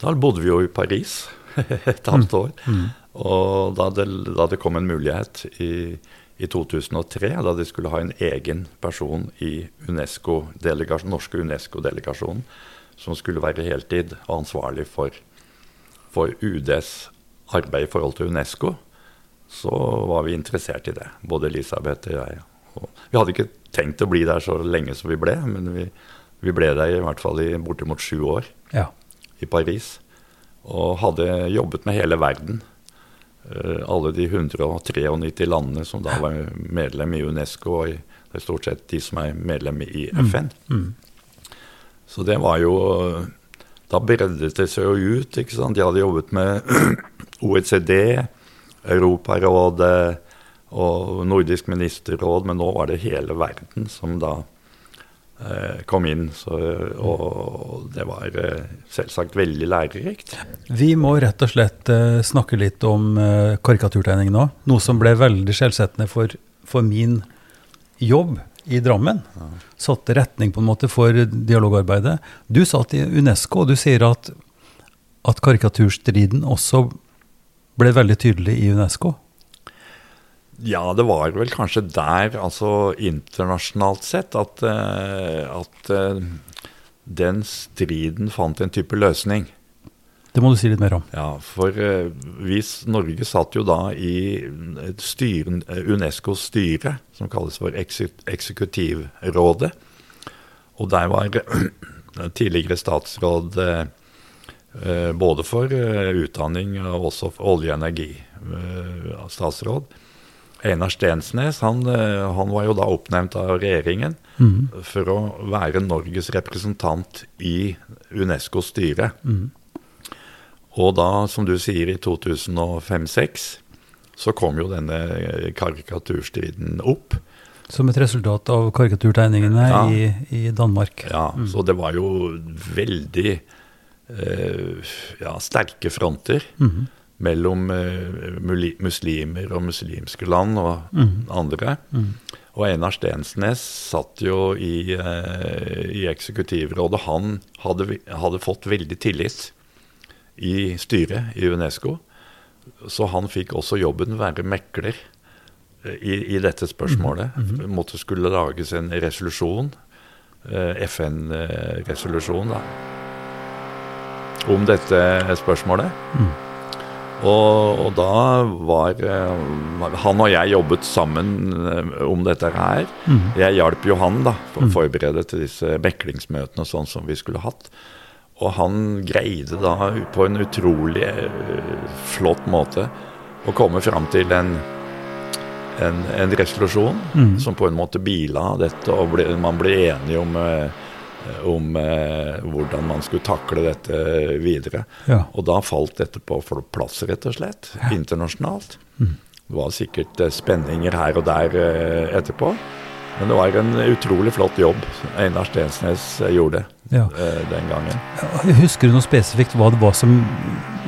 Speaker 2: da bodde vi jo i Paris et halvt år. Og da det, da det kom en mulighet i, i 2003, da de skulle ha en egen person i UNESCO norske Unesco-delegasjonen, som skulle være heltid og ansvarlig for, for UDs arbeid i forhold til Unesco, så var vi interessert i det. Både Elisabeth og jeg. Og vi hadde ikke tenkt å bli der så lenge som vi ble, men vi Vi ble der i hvert fall i bortimot sju år
Speaker 1: Ja.
Speaker 2: i Paris. Og hadde jobbet med hele verden. Eh, alle de 193 landene som da var medlem i Unesco, og det er stort sett de som er medlem i FN.
Speaker 1: Mm.
Speaker 2: Så det var jo Da breddet det seg jo ut. ikke sant? De hadde jobbet med OECD, Europarådet og Nordisk ministerråd, men nå var det hele verden som da kom inn. Så, og det var eh, selvsagt veldig lærerikt.
Speaker 1: Vi må rett og slett eh, snakke litt om eh, karikaturtegning nå. Noe som ble veldig skjellsettende for, for min jobb i Drammen. Satte retning på en måte for dialogarbeidet. Du satt i Unesco, og du sier at, at karikaturstriden også ble veldig tydelig i Unesco.
Speaker 2: Ja, det var vel kanskje der, altså internasjonalt sett, at, eh, at eh, den striden fant en type løsning.
Speaker 1: Det må du si litt mer om.
Speaker 2: Ja, for eh, vi, Norge satt jo da i et styre, Unescos styre, som kalles for eksekutivrådet. Og der var tidligere statsråd eh, eh, både for eh, utdanning og også for olje- og energistatsråd. Einar Stensnes han, eh, han var jo da oppnevnt av regjeringen
Speaker 1: mm.
Speaker 2: for å være Norges representant i Unescos styre.
Speaker 1: Mm.
Speaker 2: Og da, som du sier, i 2005-2006 så kom jo denne eh, karikaturstriden opp.
Speaker 1: Som et resultat av karikaturtegningene
Speaker 2: Ja.
Speaker 1: i, i Danmark.
Speaker 2: Ja, Så det var jo veldig eh, ja, sterke fronter
Speaker 1: Mhm.
Speaker 2: Mellom eh, muslimer og muslimske land og
Speaker 1: mm.
Speaker 2: andre.
Speaker 1: Mm.
Speaker 2: Og Einar Stensnes satt jo i, eh, i eksekutivrådet. Han hadde, hadde fått veldig tillit i styret i Unesco. Så han fikk også jobben være mekler eh, i, i dette spørsmålet. Det måtte skulle lages en resolusjon, FN-resolusjon, da, om dette spørsmålet.
Speaker 1: Mm.
Speaker 2: Og, og da var eh, Han og jeg jobbet sammen eh, om dette her.
Speaker 1: Mm.
Speaker 2: Jeg hjalp jo han da, for å forberede til disse meklingsmøtene sånn som vi skulle hatt. Og han greide da på en utrolig eh, flott måte å komme fram til en, en, en resolusjon
Speaker 1: mm.
Speaker 2: som på en måte bila dette, og ble, man ble enige om, eh, om eh, hvordan man skulle takle dette videre.
Speaker 1: Ja.
Speaker 2: Og da falt dette på plass, rett og slett, internasjonalt.
Speaker 1: Mm.
Speaker 2: Det var sikkert eh, spenninger her og der eh, etterpå. Men det var en utrolig flott jobb Einar Stensnes eh, gjorde
Speaker 1: Ja.
Speaker 2: eh, den gangen.
Speaker 1: Husker du noe spesifikt hva det var som,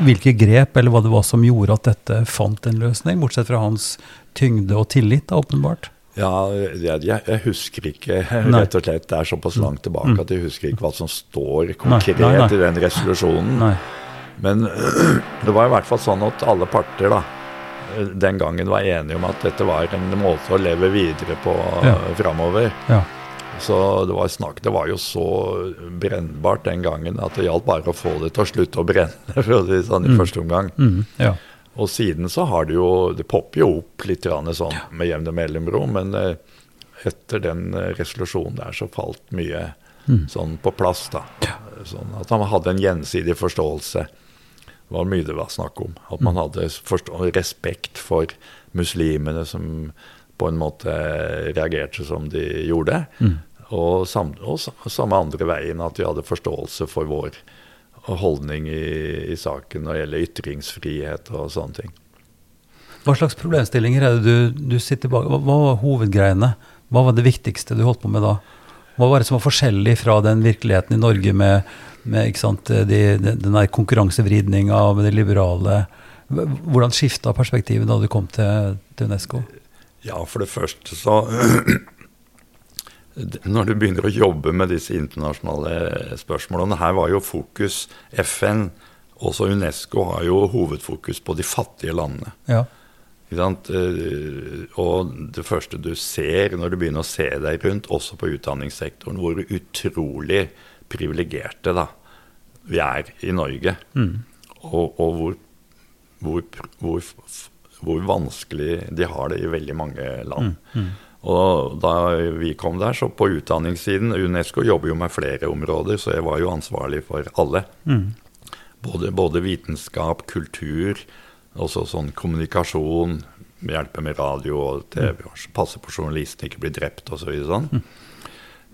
Speaker 1: hvilke grep eller hva det var som gjorde at dette fant en løsning, bortsett fra hans tyngde og tillit, da, åpenbart?
Speaker 2: Ja, jeg, jeg, husker ikke,
Speaker 1: Nei.
Speaker 2: rett og slett. Det er såpass langt tilbake at jeg husker ikke hva som står konkret
Speaker 1: nei, nei.
Speaker 2: i den resolusjonen.
Speaker 1: Nei.
Speaker 2: Men det var i hvert fall sånn at alle parter da, den gangen var enige om at dette var en måte å leve videre på
Speaker 1: Ja.
Speaker 2: ja. framover.
Speaker 1: Ja.
Speaker 2: Så det var, snakk, det var jo så brennbart den gangen at det gjaldt bare å få det til å slutte å brenne, for å si sånn, i
Speaker 1: Mm.
Speaker 2: første omgang.
Speaker 1: Mm, ja.
Speaker 2: Og siden så har det jo Det popper jo opp litt sånn med jevne mellomrom, men eh, etter den eh, resolusjonen der så falt mye
Speaker 1: Mm.
Speaker 2: sånn på plass, da. Sånn at han hadde en gjensidig forståelse. Det var mye det var snakk om. At man hadde respekt for muslimene som på en måte reagerte som de gjorde.
Speaker 1: Mm.
Speaker 2: Og, sam, og samme andre veien, at de hadde forståelse for vår holdning i, i saken når det gjelder ytringsfrihet og sånne ting.
Speaker 1: Hva slags problemstillinger er det du, du sitter bak? Hva, hva var hovedgreiene? Hva var det viktigste du holdt på med da? Hva var det som var forskjellig fra den virkeligheten i Norge med, med sant, de, den der konkurransevridninga med det liberale Hvordan skifta perspektivet da du kom til, til Unesco?
Speaker 2: Ja, for det første så Når du begynner å jobbe med disse internasjonale spørsmålene Her var jo fokus FN, også Unesco, har jo hovedfokus på de fattige landene.
Speaker 1: Ja.
Speaker 2: Eh, Og det første du ser når du begynner å se deg rundt, også på utdanningssektoren, hvor utrolig privilegerte vi er i Norge.
Speaker 1: Mm.
Speaker 2: Og, og hvor, hvor, hvor, hvor vanskelig de har det i veldig mange land.
Speaker 1: Mm.
Speaker 2: Og da vi kom der, så på utdanningssiden Unesco jobber jo med flere områder, så jeg var jo ansvarlig for alle.
Speaker 1: Mm.
Speaker 2: Både, både vitenskap, kultur, også sånn kommunikasjon, hjelpe med radio og TV, mm. passe på journalistene ikke blir drept osv. Så sånn.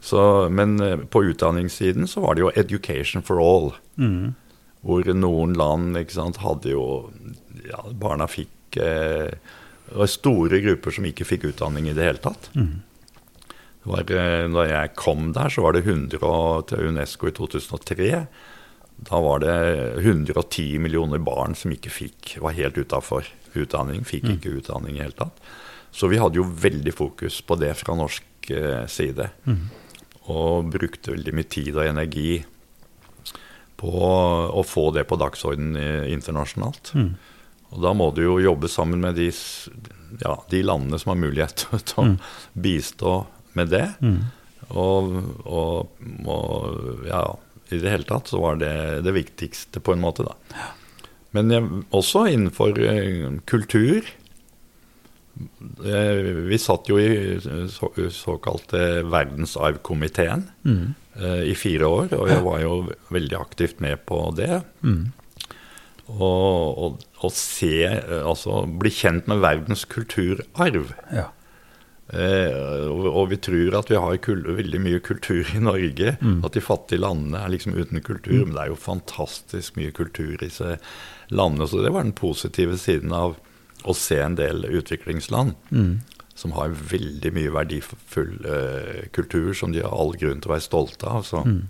Speaker 2: Så, men eh, på utdanningssiden så var det jo 'education for all'.
Speaker 1: Mm.
Speaker 2: Hvor noen land ikke sant, hadde jo ja, Barna fikk eh, Det var store grupper som ikke fikk utdanning i det hele tatt.
Speaker 1: Mm.
Speaker 2: Det var, eh, da jeg kom der, så var det 100 til UNESCO i 2003. Da var det 110 millioner barn som ikke fikk, var helt utafor utdanning. Fikk ikke utdanning i det hele tatt. Så vi hadde jo veldig fokus på det fra norsk side. side. Og brukte veldig mye tid og energi på å få det på dagsordenen eh, internasjonalt.
Speaker 1: Mm.
Speaker 2: Og da må du jo jobbe sammen med de, ja, de landene som har mulighet til å bistå med det.
Speaker 1: Mm.
Speaker 2: Og, og, og ja, i det hele tatt så var det det viktigste på en måte, da. Men jeg, også innenfor eh, kultur. Eh, vi satt jo i så, såkalte verdensarvkomiteen
Speaker 1: Mm.
Speaker 2: eh, i fire år, og jeg var jo veldig aktivt med på det.
Speaker 1: Mm.
Speaker 2: Og, og, se, altså bli kjent med verdens kulturarv.
Speaker 1: Ja.
Speaker 2: Eh, og, og vi tror at vi har kul veldig mye kultur i Norge.
Speaker 1: Mm.
Speaker 2: At de fattige landene er liksom uten kultur. Men det er jo fantastisk mye kultur i disse landene. Så det var den positive siden av å se en del utviklingsland
Speaker 1: Mm.
Speaker 2: som har veldig mye verdifull eh, kultur som de har all grunn til å være stolte av. Så.
Speaker 1: Mm.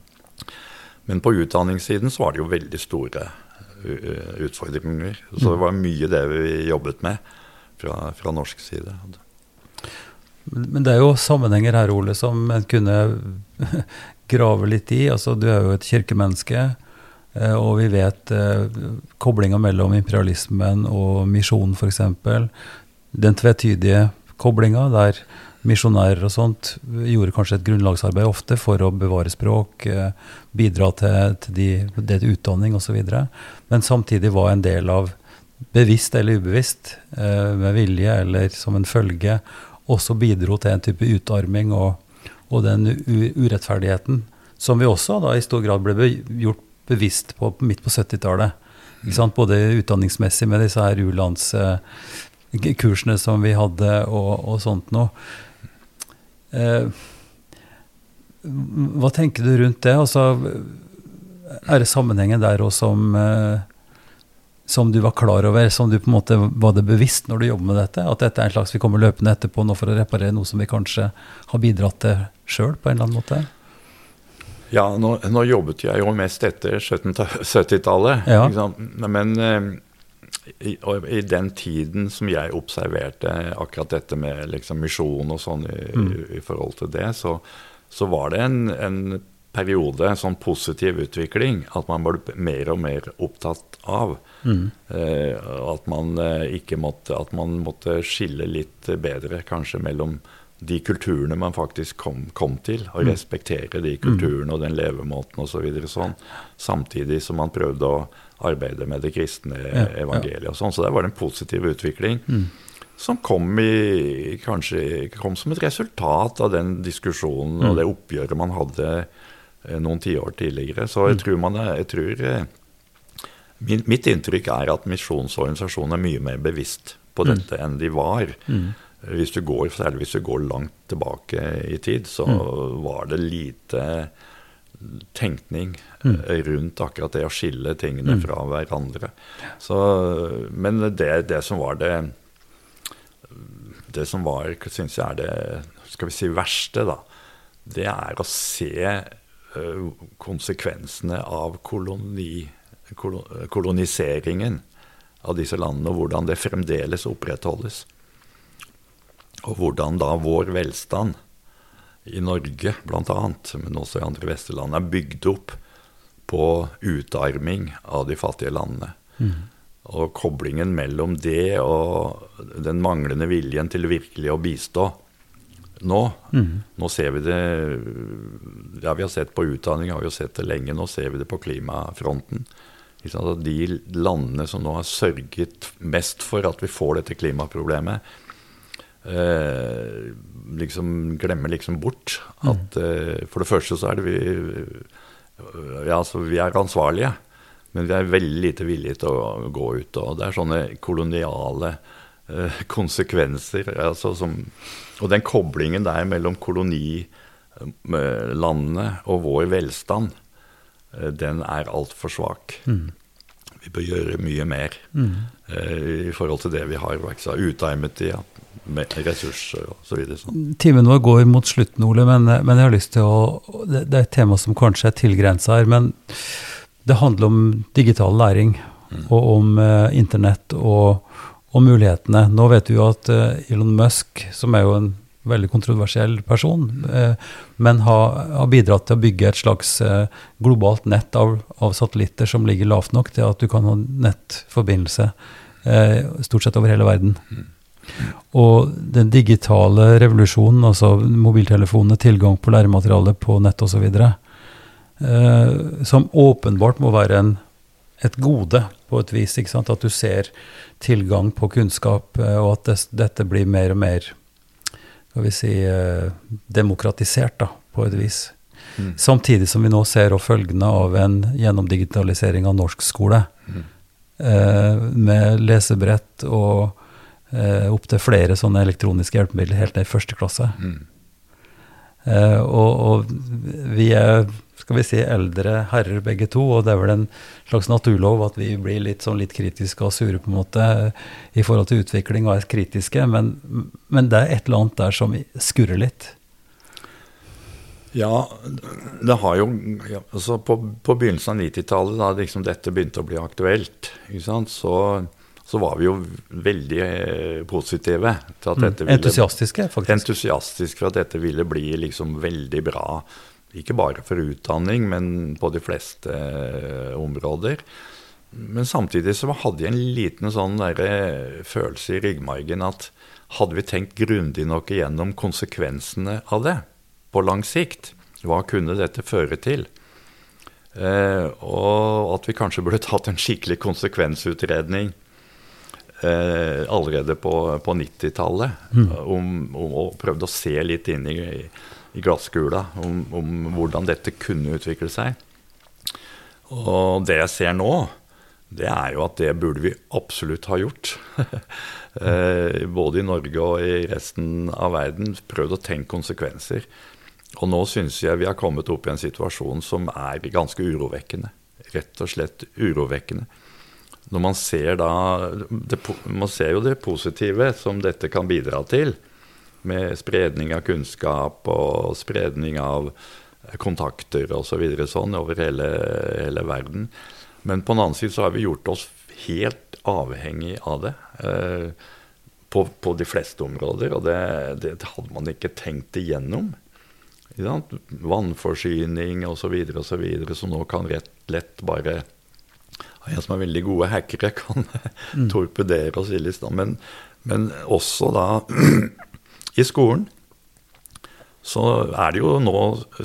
Speaker 2: Men på utdanningssiden så var det jo veldig store utfordringer. Så det var mye det vi jobbet med fra, fra norsk side.
Speaker 1: Men det er jo sammenhenger her, Ole, som en kunne grave litt i. Altså, du er jo et kirkemenneske, eh, og vi vet eh, koblinga mellom imperialismen og misjonen, f.eks. Den tvetydige koblinga der misjonærer og sånt gjorde kanskje et grunnlagsarbeid ofte for å bevare språk, eh, bidra til, til, de, det til utdanning osv., men samtidig var en del av, bevisst eller ubevisst, eh, med vilje eller som en følge, også bidro til en type utarming og, og den urettferdigheten som vi også da i stor grad ble be gjort bevisst på midt på 70-tallet. Ikke sant? Både utdanningsmessig med disse her u-landskursene som vi hadde og, og sånt noe. Eh, hva tenker du rundt det? Altså, er det sammenhengen der òg som eh, som du var klar over, som du på en måte var det bevisst når du jobber med dette? At dette er en slags vi kommer løpende etterpå nå for å reparere noe som vi kanskje har bidratt til sjøl på en eller annen måte?
Speaker 2: Ja, nå, nå jobbet jeg jo mest etter 70-tallet.
Speaker 1: Ja.
Speaker 2: Men eh, i, i den tiden som jeg observerte akkurat dette med liksom misjon og sånn i,
Speaker 1: Mm.
Speaker 2: i, forhold til det, så, så var det en, en periode, en sånn positiv utvikling, at man ble mer og mer opptatt av.
Speaker 1: Mm.
Speaker 2: Eh, at man eh, ikke måtte At man måtte skille litt bedre kanskje mellom de kulturene man faktisk kom, kom til, og
Speaker 1: Mm.
Speaker 2: respektere de kulturene og den levemåten osv. Så videre, sånn, samtidig som man prøvde å arbeide med det kristne evangeliet. og sånn, Så der var det en positiv utvikling.
Speaker 1: Mm.
Speaker 2: Som kom, i, kanskje, kom som et resultat av den diskusjonen
Speaker 1: Mm.
Speaker 2: og det oppgjøret man hadde eh, noen tiår tidligere. Så jeg
Speaker 1: Mm.
Speaker 2: tror man jeg tror, eh, min, Mitt inntrykk er at misjonsorganisasjonen er mye mer bevisst på
Speaker 1: Mm.
Speaker 2: dette enn de var.
Speaker 1: Mm.
Speaker 2: Hvis du går, Særlig hvis du går langt tilbake i tid, så
Speaker 1: Mm.
Speaker 2: var det lite tenkning
Speaker 1: Mm.
Speaker 2: eh, rundt akkurat det å skille tingene
Speaker 1: Mm.
Speaker 2: fra hverandre. Så, men det, det som var det Det som var, syns jeg er det skal vi si verste, da, det er å se eh, konsekvensene av koloni, kolo, koloniseringen av disse landene, og hvordan det fremdeles opprettholdes. Og hvordan da vår velstand i Norge bl.a., men også i andre vestlige land, er bygd opp på utarming av de fattige landene.
Speaker 1: Mm.
Speaker 2: Og koblingen mellom det og den manglende viljen til virkelig å bistå nå.
Speaker 1: Mm.
Speaker 2: Nå ser vi det Ja, vi har sett på utdanning, har vi jo sett det lenge. Nå ser vi det på klimafronten. De landene som nå har sørget mest for at vi får dette klimaproblemet, eh, liksom glemmer liksom bort at uh, For det første så er det vi Ja, altså vi er ansvarlige. Men vi er veldig lite villige til å gå ut. Og det er sånne koloniale uh, konsekvenser. Altså som, og den koblingen der mellom kolonilandene og vår velstand, uh, den er altfor svak. Mm. Vi bør gjøre mye mer mm. uh, i forhold til det vi har utarmet i. Ressurser osv. Så sånn.
Speaker 1: Timen vår går mot slutten, Ole, men, men, jeg har lyst til å Det, det er et tema som kanskje er tilgrensa her, men det handler om digital læring mm. og om eh, internett og, og, mulighetene. Nå vet du jo at eh, Elon Musk, som er jo en veldig kontroversiell person, eh, men har, har, bidratt til å bygge et slags globalt nett av, av, satellitter som ligger lavt nok til at du kan ha nettforbindelse stort sett over hele verden. Mm. Og den digitale revolusjonen, altså mobiltelefonene, tilgang på læremateriale på nett osv., eh, som åpenbart må være en, et gode på et vis. At du ser tilgang på kunnskap, eh, og at det, dette blir mer og mer skal vi si, eh, demokratisert, da, på et vis. Mm. Samtidig som vi nå ser følgene av en gjennomdigitalisering av norsk skole. Mm. Eh, med lesebrett og eh, opptil flere sånne elektroniske hjelpemidler helt ned i første klasse. Mm. Eh, og, og, vi er skal vi si, eldre herrer begge to, og det er vel en slags naturlov at vi blir litt, sånn litt kritiske og sure på en måte i forhold til utvikling og er kritiske, men, men det er et eller annet der som skurrer litt.
Speaker 2: Ja, det har jo altså på, på, begynnelsen av 90-tallet, da liksom dette begynte å bli aktuelt, så så var vi jo veldig eh, positive til at mm. dette
Speaker 1: ville Entusiastiske, faktisk.
Speaker 2: Entusiastiske for at dette ville bli liksom veldig bra. Ikke bare for utdanning, men på de fleste eh, områder. Men samtidig så hadde jeg en liten sånn følelse i ryggmargen at hadde vi tenkt grundig nok igjennom konsekvensene av det på lang sikt, hva kunne dette føre til? Eh, og at vi kanskje burde tatt en skikkelig konsekvensutredning eh, allerede på, på 90-tallet. Mm. Og prøvde å se litt inn i, i glasskula om, om, hvordan dette kunne utvikle seg. Og det jeg ser nå, det er jo at det burde vi absolutt ha gjort. eh, både i Norge og i resten av verden. Prøvd å tenke konsekvenser. Og nå syns jeg vi har kommet opp i en situasjon som er ganske urovekkende. Rett og slett urovekkende når man ser da det, Man ser jo det positive som dette kan bidra til, med spredning av kunnskap og spredning av kontakter osv. Så videre, sånn over hele, hele, verden. Men på den annen side så har vi gjort oss helt avhengig av det. Eh, på, på, de fleste områder, og det, det, det hadde man ikke tenkt igjennom. Vannforsyning osv. osv. som nå kan rett lett bare en som er veldig gode hackere, kan mm. torpedere oss ille i stand. Men, men også da i skolen så er det jo nå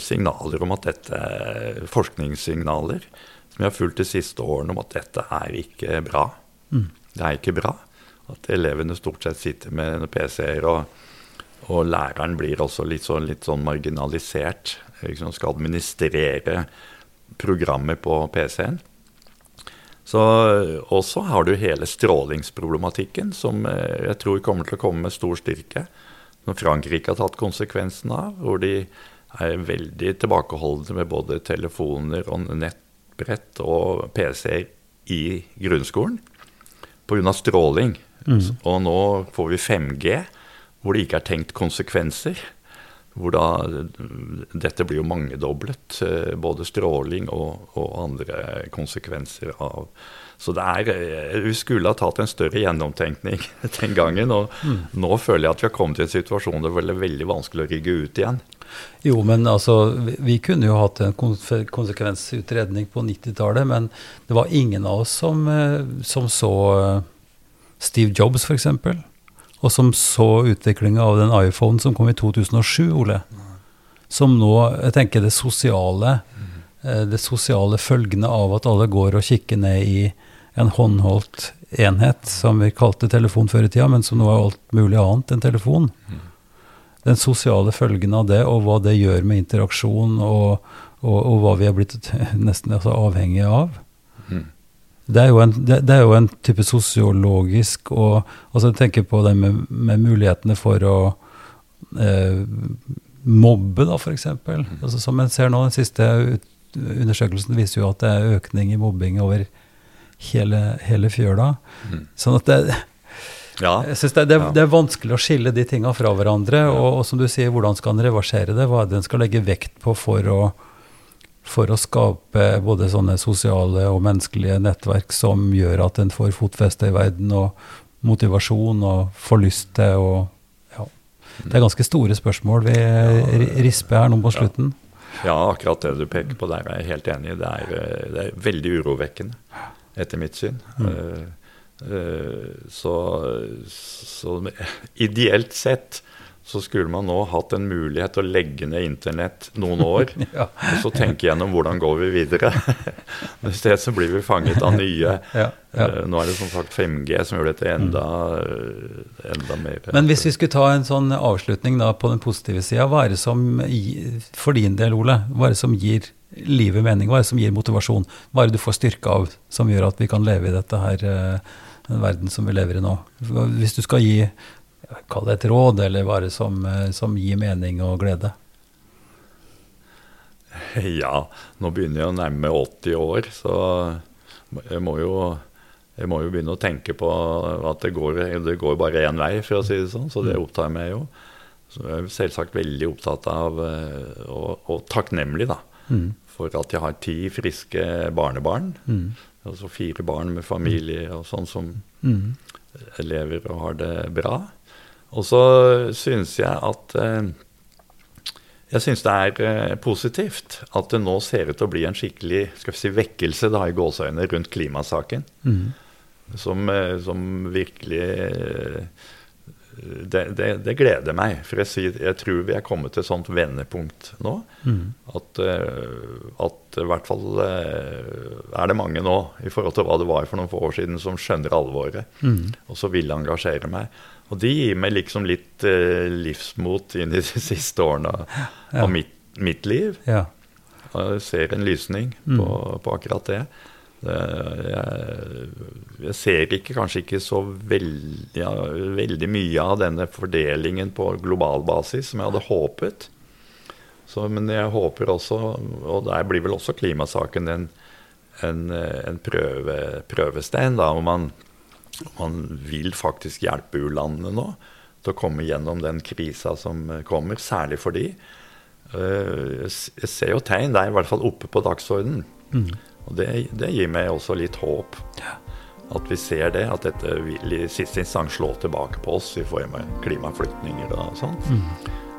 Speaker 2: signaler om at dette Forskningssignaler som vi har fulgt de siste årene om at dette er ikke bra. Mm. Det er ikke bra at elevene stort sett sitter med PC-er, og, og, læreren blir også litt sånn, litt sånn marginalisert. Liksom skal administrere programmer på PC-en. Så, og så har du hele strålingsproblematikken, som eh, jeg tror kommer til å komme med stor styrke. Som Frankrike har tatt konsekvensen av, hvor de er veldig tilbakeholdne med både telefoner og nettbrett og PC-er i grunnskolen pga. stråling. Mm. Og nå får vi 5G, hvor det ikke er tenkt konsekvenser hvor da Dette blir jo mangedoblet, eh, både stråling og, og, andre konsekvenser av Så det er eh, Vi skulle ha tatt en større gjennomtenkning den gangen. Og mm. nå føler jeg at vi har kommet til en situasjon der det er veldig vanskelig å rigge ut igjen.
Speaker 1: Jo, men altså, vi, kunne jo hatt en konsekvensutredning på 90-tallet, men det var ingen av oss som, eh, som så Steve Jobs, f.eks og som så utviklinga av den iPhone som kom i 2007, Ole. Som nå Jeg tenker det sosiale, eh, det sosiale følgene av at alle går og kikker ned i en håndholdt enhet, som vi kalte telefon før i tida, men som nå er alt mulig annet enn telefon. den sosiale følgen av det, og hva det gjør med interaksjon, og, og, og hva vi er blitt nesten altså, avhengige av. Det er, en, det, det er, jo en, type sosiologisk og altså Jeg tenker på det med, med mulighetene for å eh, mobbe, da, f.eks. Mm. Altså, som en ser nå, den siste undersøkelsen viser jo at det er økning i mobbing over hele, hele fjøla. Mm. Sånn at det, ja. Jeg synes det, det, ja. det, er vanskelig å skille de tinga fra hverandre. Og, og, som du sier, hvordan skal en reversere det? Hva er det en skal legge vekt på for å for å skape både sånne sosiale og menneskelige nettverk som gjør at en får fotfeste i verden, og motivasjon og får lyst til å ja. Det er ganske store spørsmål vi risper her nå på slutten.
Speaker 2: Ja, akkurat det du peker på der er jeg helt enig i. Det er, eh, det er veldig urovekkende, etter mitt syn. Mm. Uh, uh, så, så ideelt sett så skulle man nå hatt en mulighet til å legge ned internett noen år. ja. Og så tenke gjennom hvordan går vi videre. I stedet så blir vi fanget av nye. Ja, ja. Uh, nå er det som sagt 5G som gjør dette enda, uh, enda mer
Speaker 1: Men hvis vi skulle ta en sånn avslutning da på den positive sida, hva er det som for din del, Ole, hva er det som gir livet mening? Hva er det som gir motivasjon? Hva er det du får styrke av som gjør at vi kan leve i dette her, den verden som vi lever i nå? Hvis du skal gi Kall det et råd, eller bare som, eh, som gir mening og glede?
Speaker 2: Ja, nå begynner jeg å nærme meg 80 år, så jeg må jo, jeg må jo begynne å tenke på at det går, det går bare én vei, for å si det sånn. Så det mm. opptar meg jo. Så jeg er selvsagt veldig opptatt av, eh, og, og takknemlig da, mm. for at jeg har ti friske barnebarn. Mm. Altså fire barn med familie og sånn som mm. lever og har det bra. Og så syns jeg at eh, jeg syns det er eh, positivt at det nå ser ut til å bli en skikkelig skal vi si, vekkelse da, i gåseøynene rundt klimasaken. Mm. Som, eh, som, virkelig det, det, det, gleder meg. For jeg, sier, jeg, tror vi er kommet til et sånt vendepunkt nå. Mm. At, at, i hvert fall er det mange nå, i forhold til hva det var for noen få år siden, som skjønner alvoret. Mm. Og så vil engasjere meg. Og de gir meg liksom litt eh, livsmot inn i de siste årene ja. av mitt, mitt liv. Ja. Og jeg ser en lysning mm. på, på, akkurat det. det jeg, jeg, ser ikke, kanskje ikke så veldig, ja, veldig mye av denne fordelingen på global basis som jeg hadde håpet. Så, men jeg håper også, og der blir vel også klimasaken en, en, en prøve, prøvestein, da, om man man vil faktisk hjelpe u-landene nå til å komme gjennom den krisa som eh, kommer, særlig fordi de. Jeg ser jo tegn, det er i hvert fall oppe på dagsordenen. Mm. Og det, det, gir meg også litt håp. At vi ser det, at dette vil i siste instans slå tilbake på oss i form av klimaflyktninger og sånn. Mm.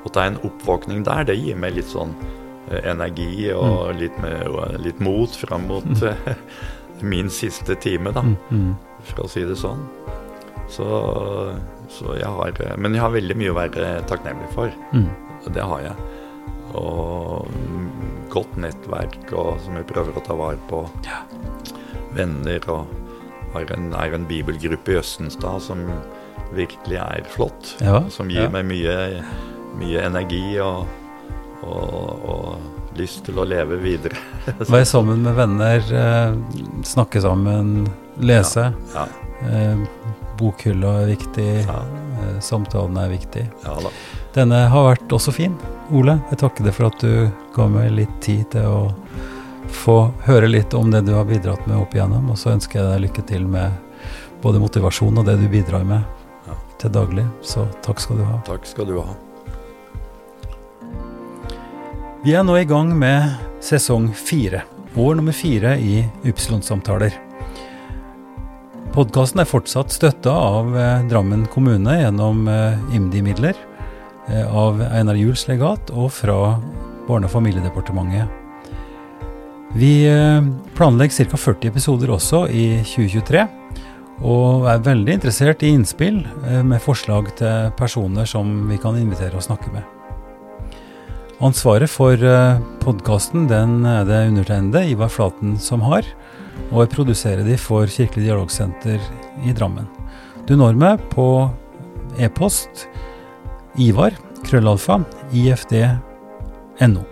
Speaker 2: At det er en oppvåkning der, det gir meg litt sånn uh, energi og mm. litt, med, litt, mot fram mot mm. min siste time, da. Mm, mm for å si det sånn. Så, så jeg har Men jeg har veldig mye å være takknemlig for. Mm. Det har jeg. Og godt nettverk og, som jeg prøver å ta vare på. Ja. Venner og har en, er en bibelgruppe i Østenstad som virkelig er flott. Ja, som gir ja. meg mye, mye energi og, og, og lyst til å leve videre.
Speaker 1: Være sammen med venner, eh, snakke sammen, Lese. Ja. Eh, bokhylla er viktig. Ja. Eh, samtalen er viktig. Ja, Denne har vært også fin. Ole, jeg takker deg for at du ga meg litt tid til å få høre litt om det du har bidratt med opp igjennom. Og så ønsker jeg deg lykke til med både motivasjon og det du bidrar med ja. til daglig. Så takk skal du ha.
Speaker 2: Takk skal du ha.
Speaker 1: Vi er nå i gang med sesong fire. År nummer fire i Ypsilon-samtaler. Podkasten er fortsatt støtta av eh, Drammen kommune gjennom eh, IMDi-midler, eh, av Einar Juels legat og fra Barne- og familiedepartementet. Vi planlegger ca. 40 episoder også i 2023, og er veldig interessert i innspill med forslag til personer som vi kan invitere og snakke med. Ansvaret for podkasten er det undertegnede, Ivar Flaten, som har og jeg produserer de for Kirkelig dialogsenter i Drammen. Du når meg på e-post ivar krøllalfa, ifd.no.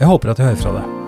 Speaker 1: Jeg håper at jeg hører fra deg.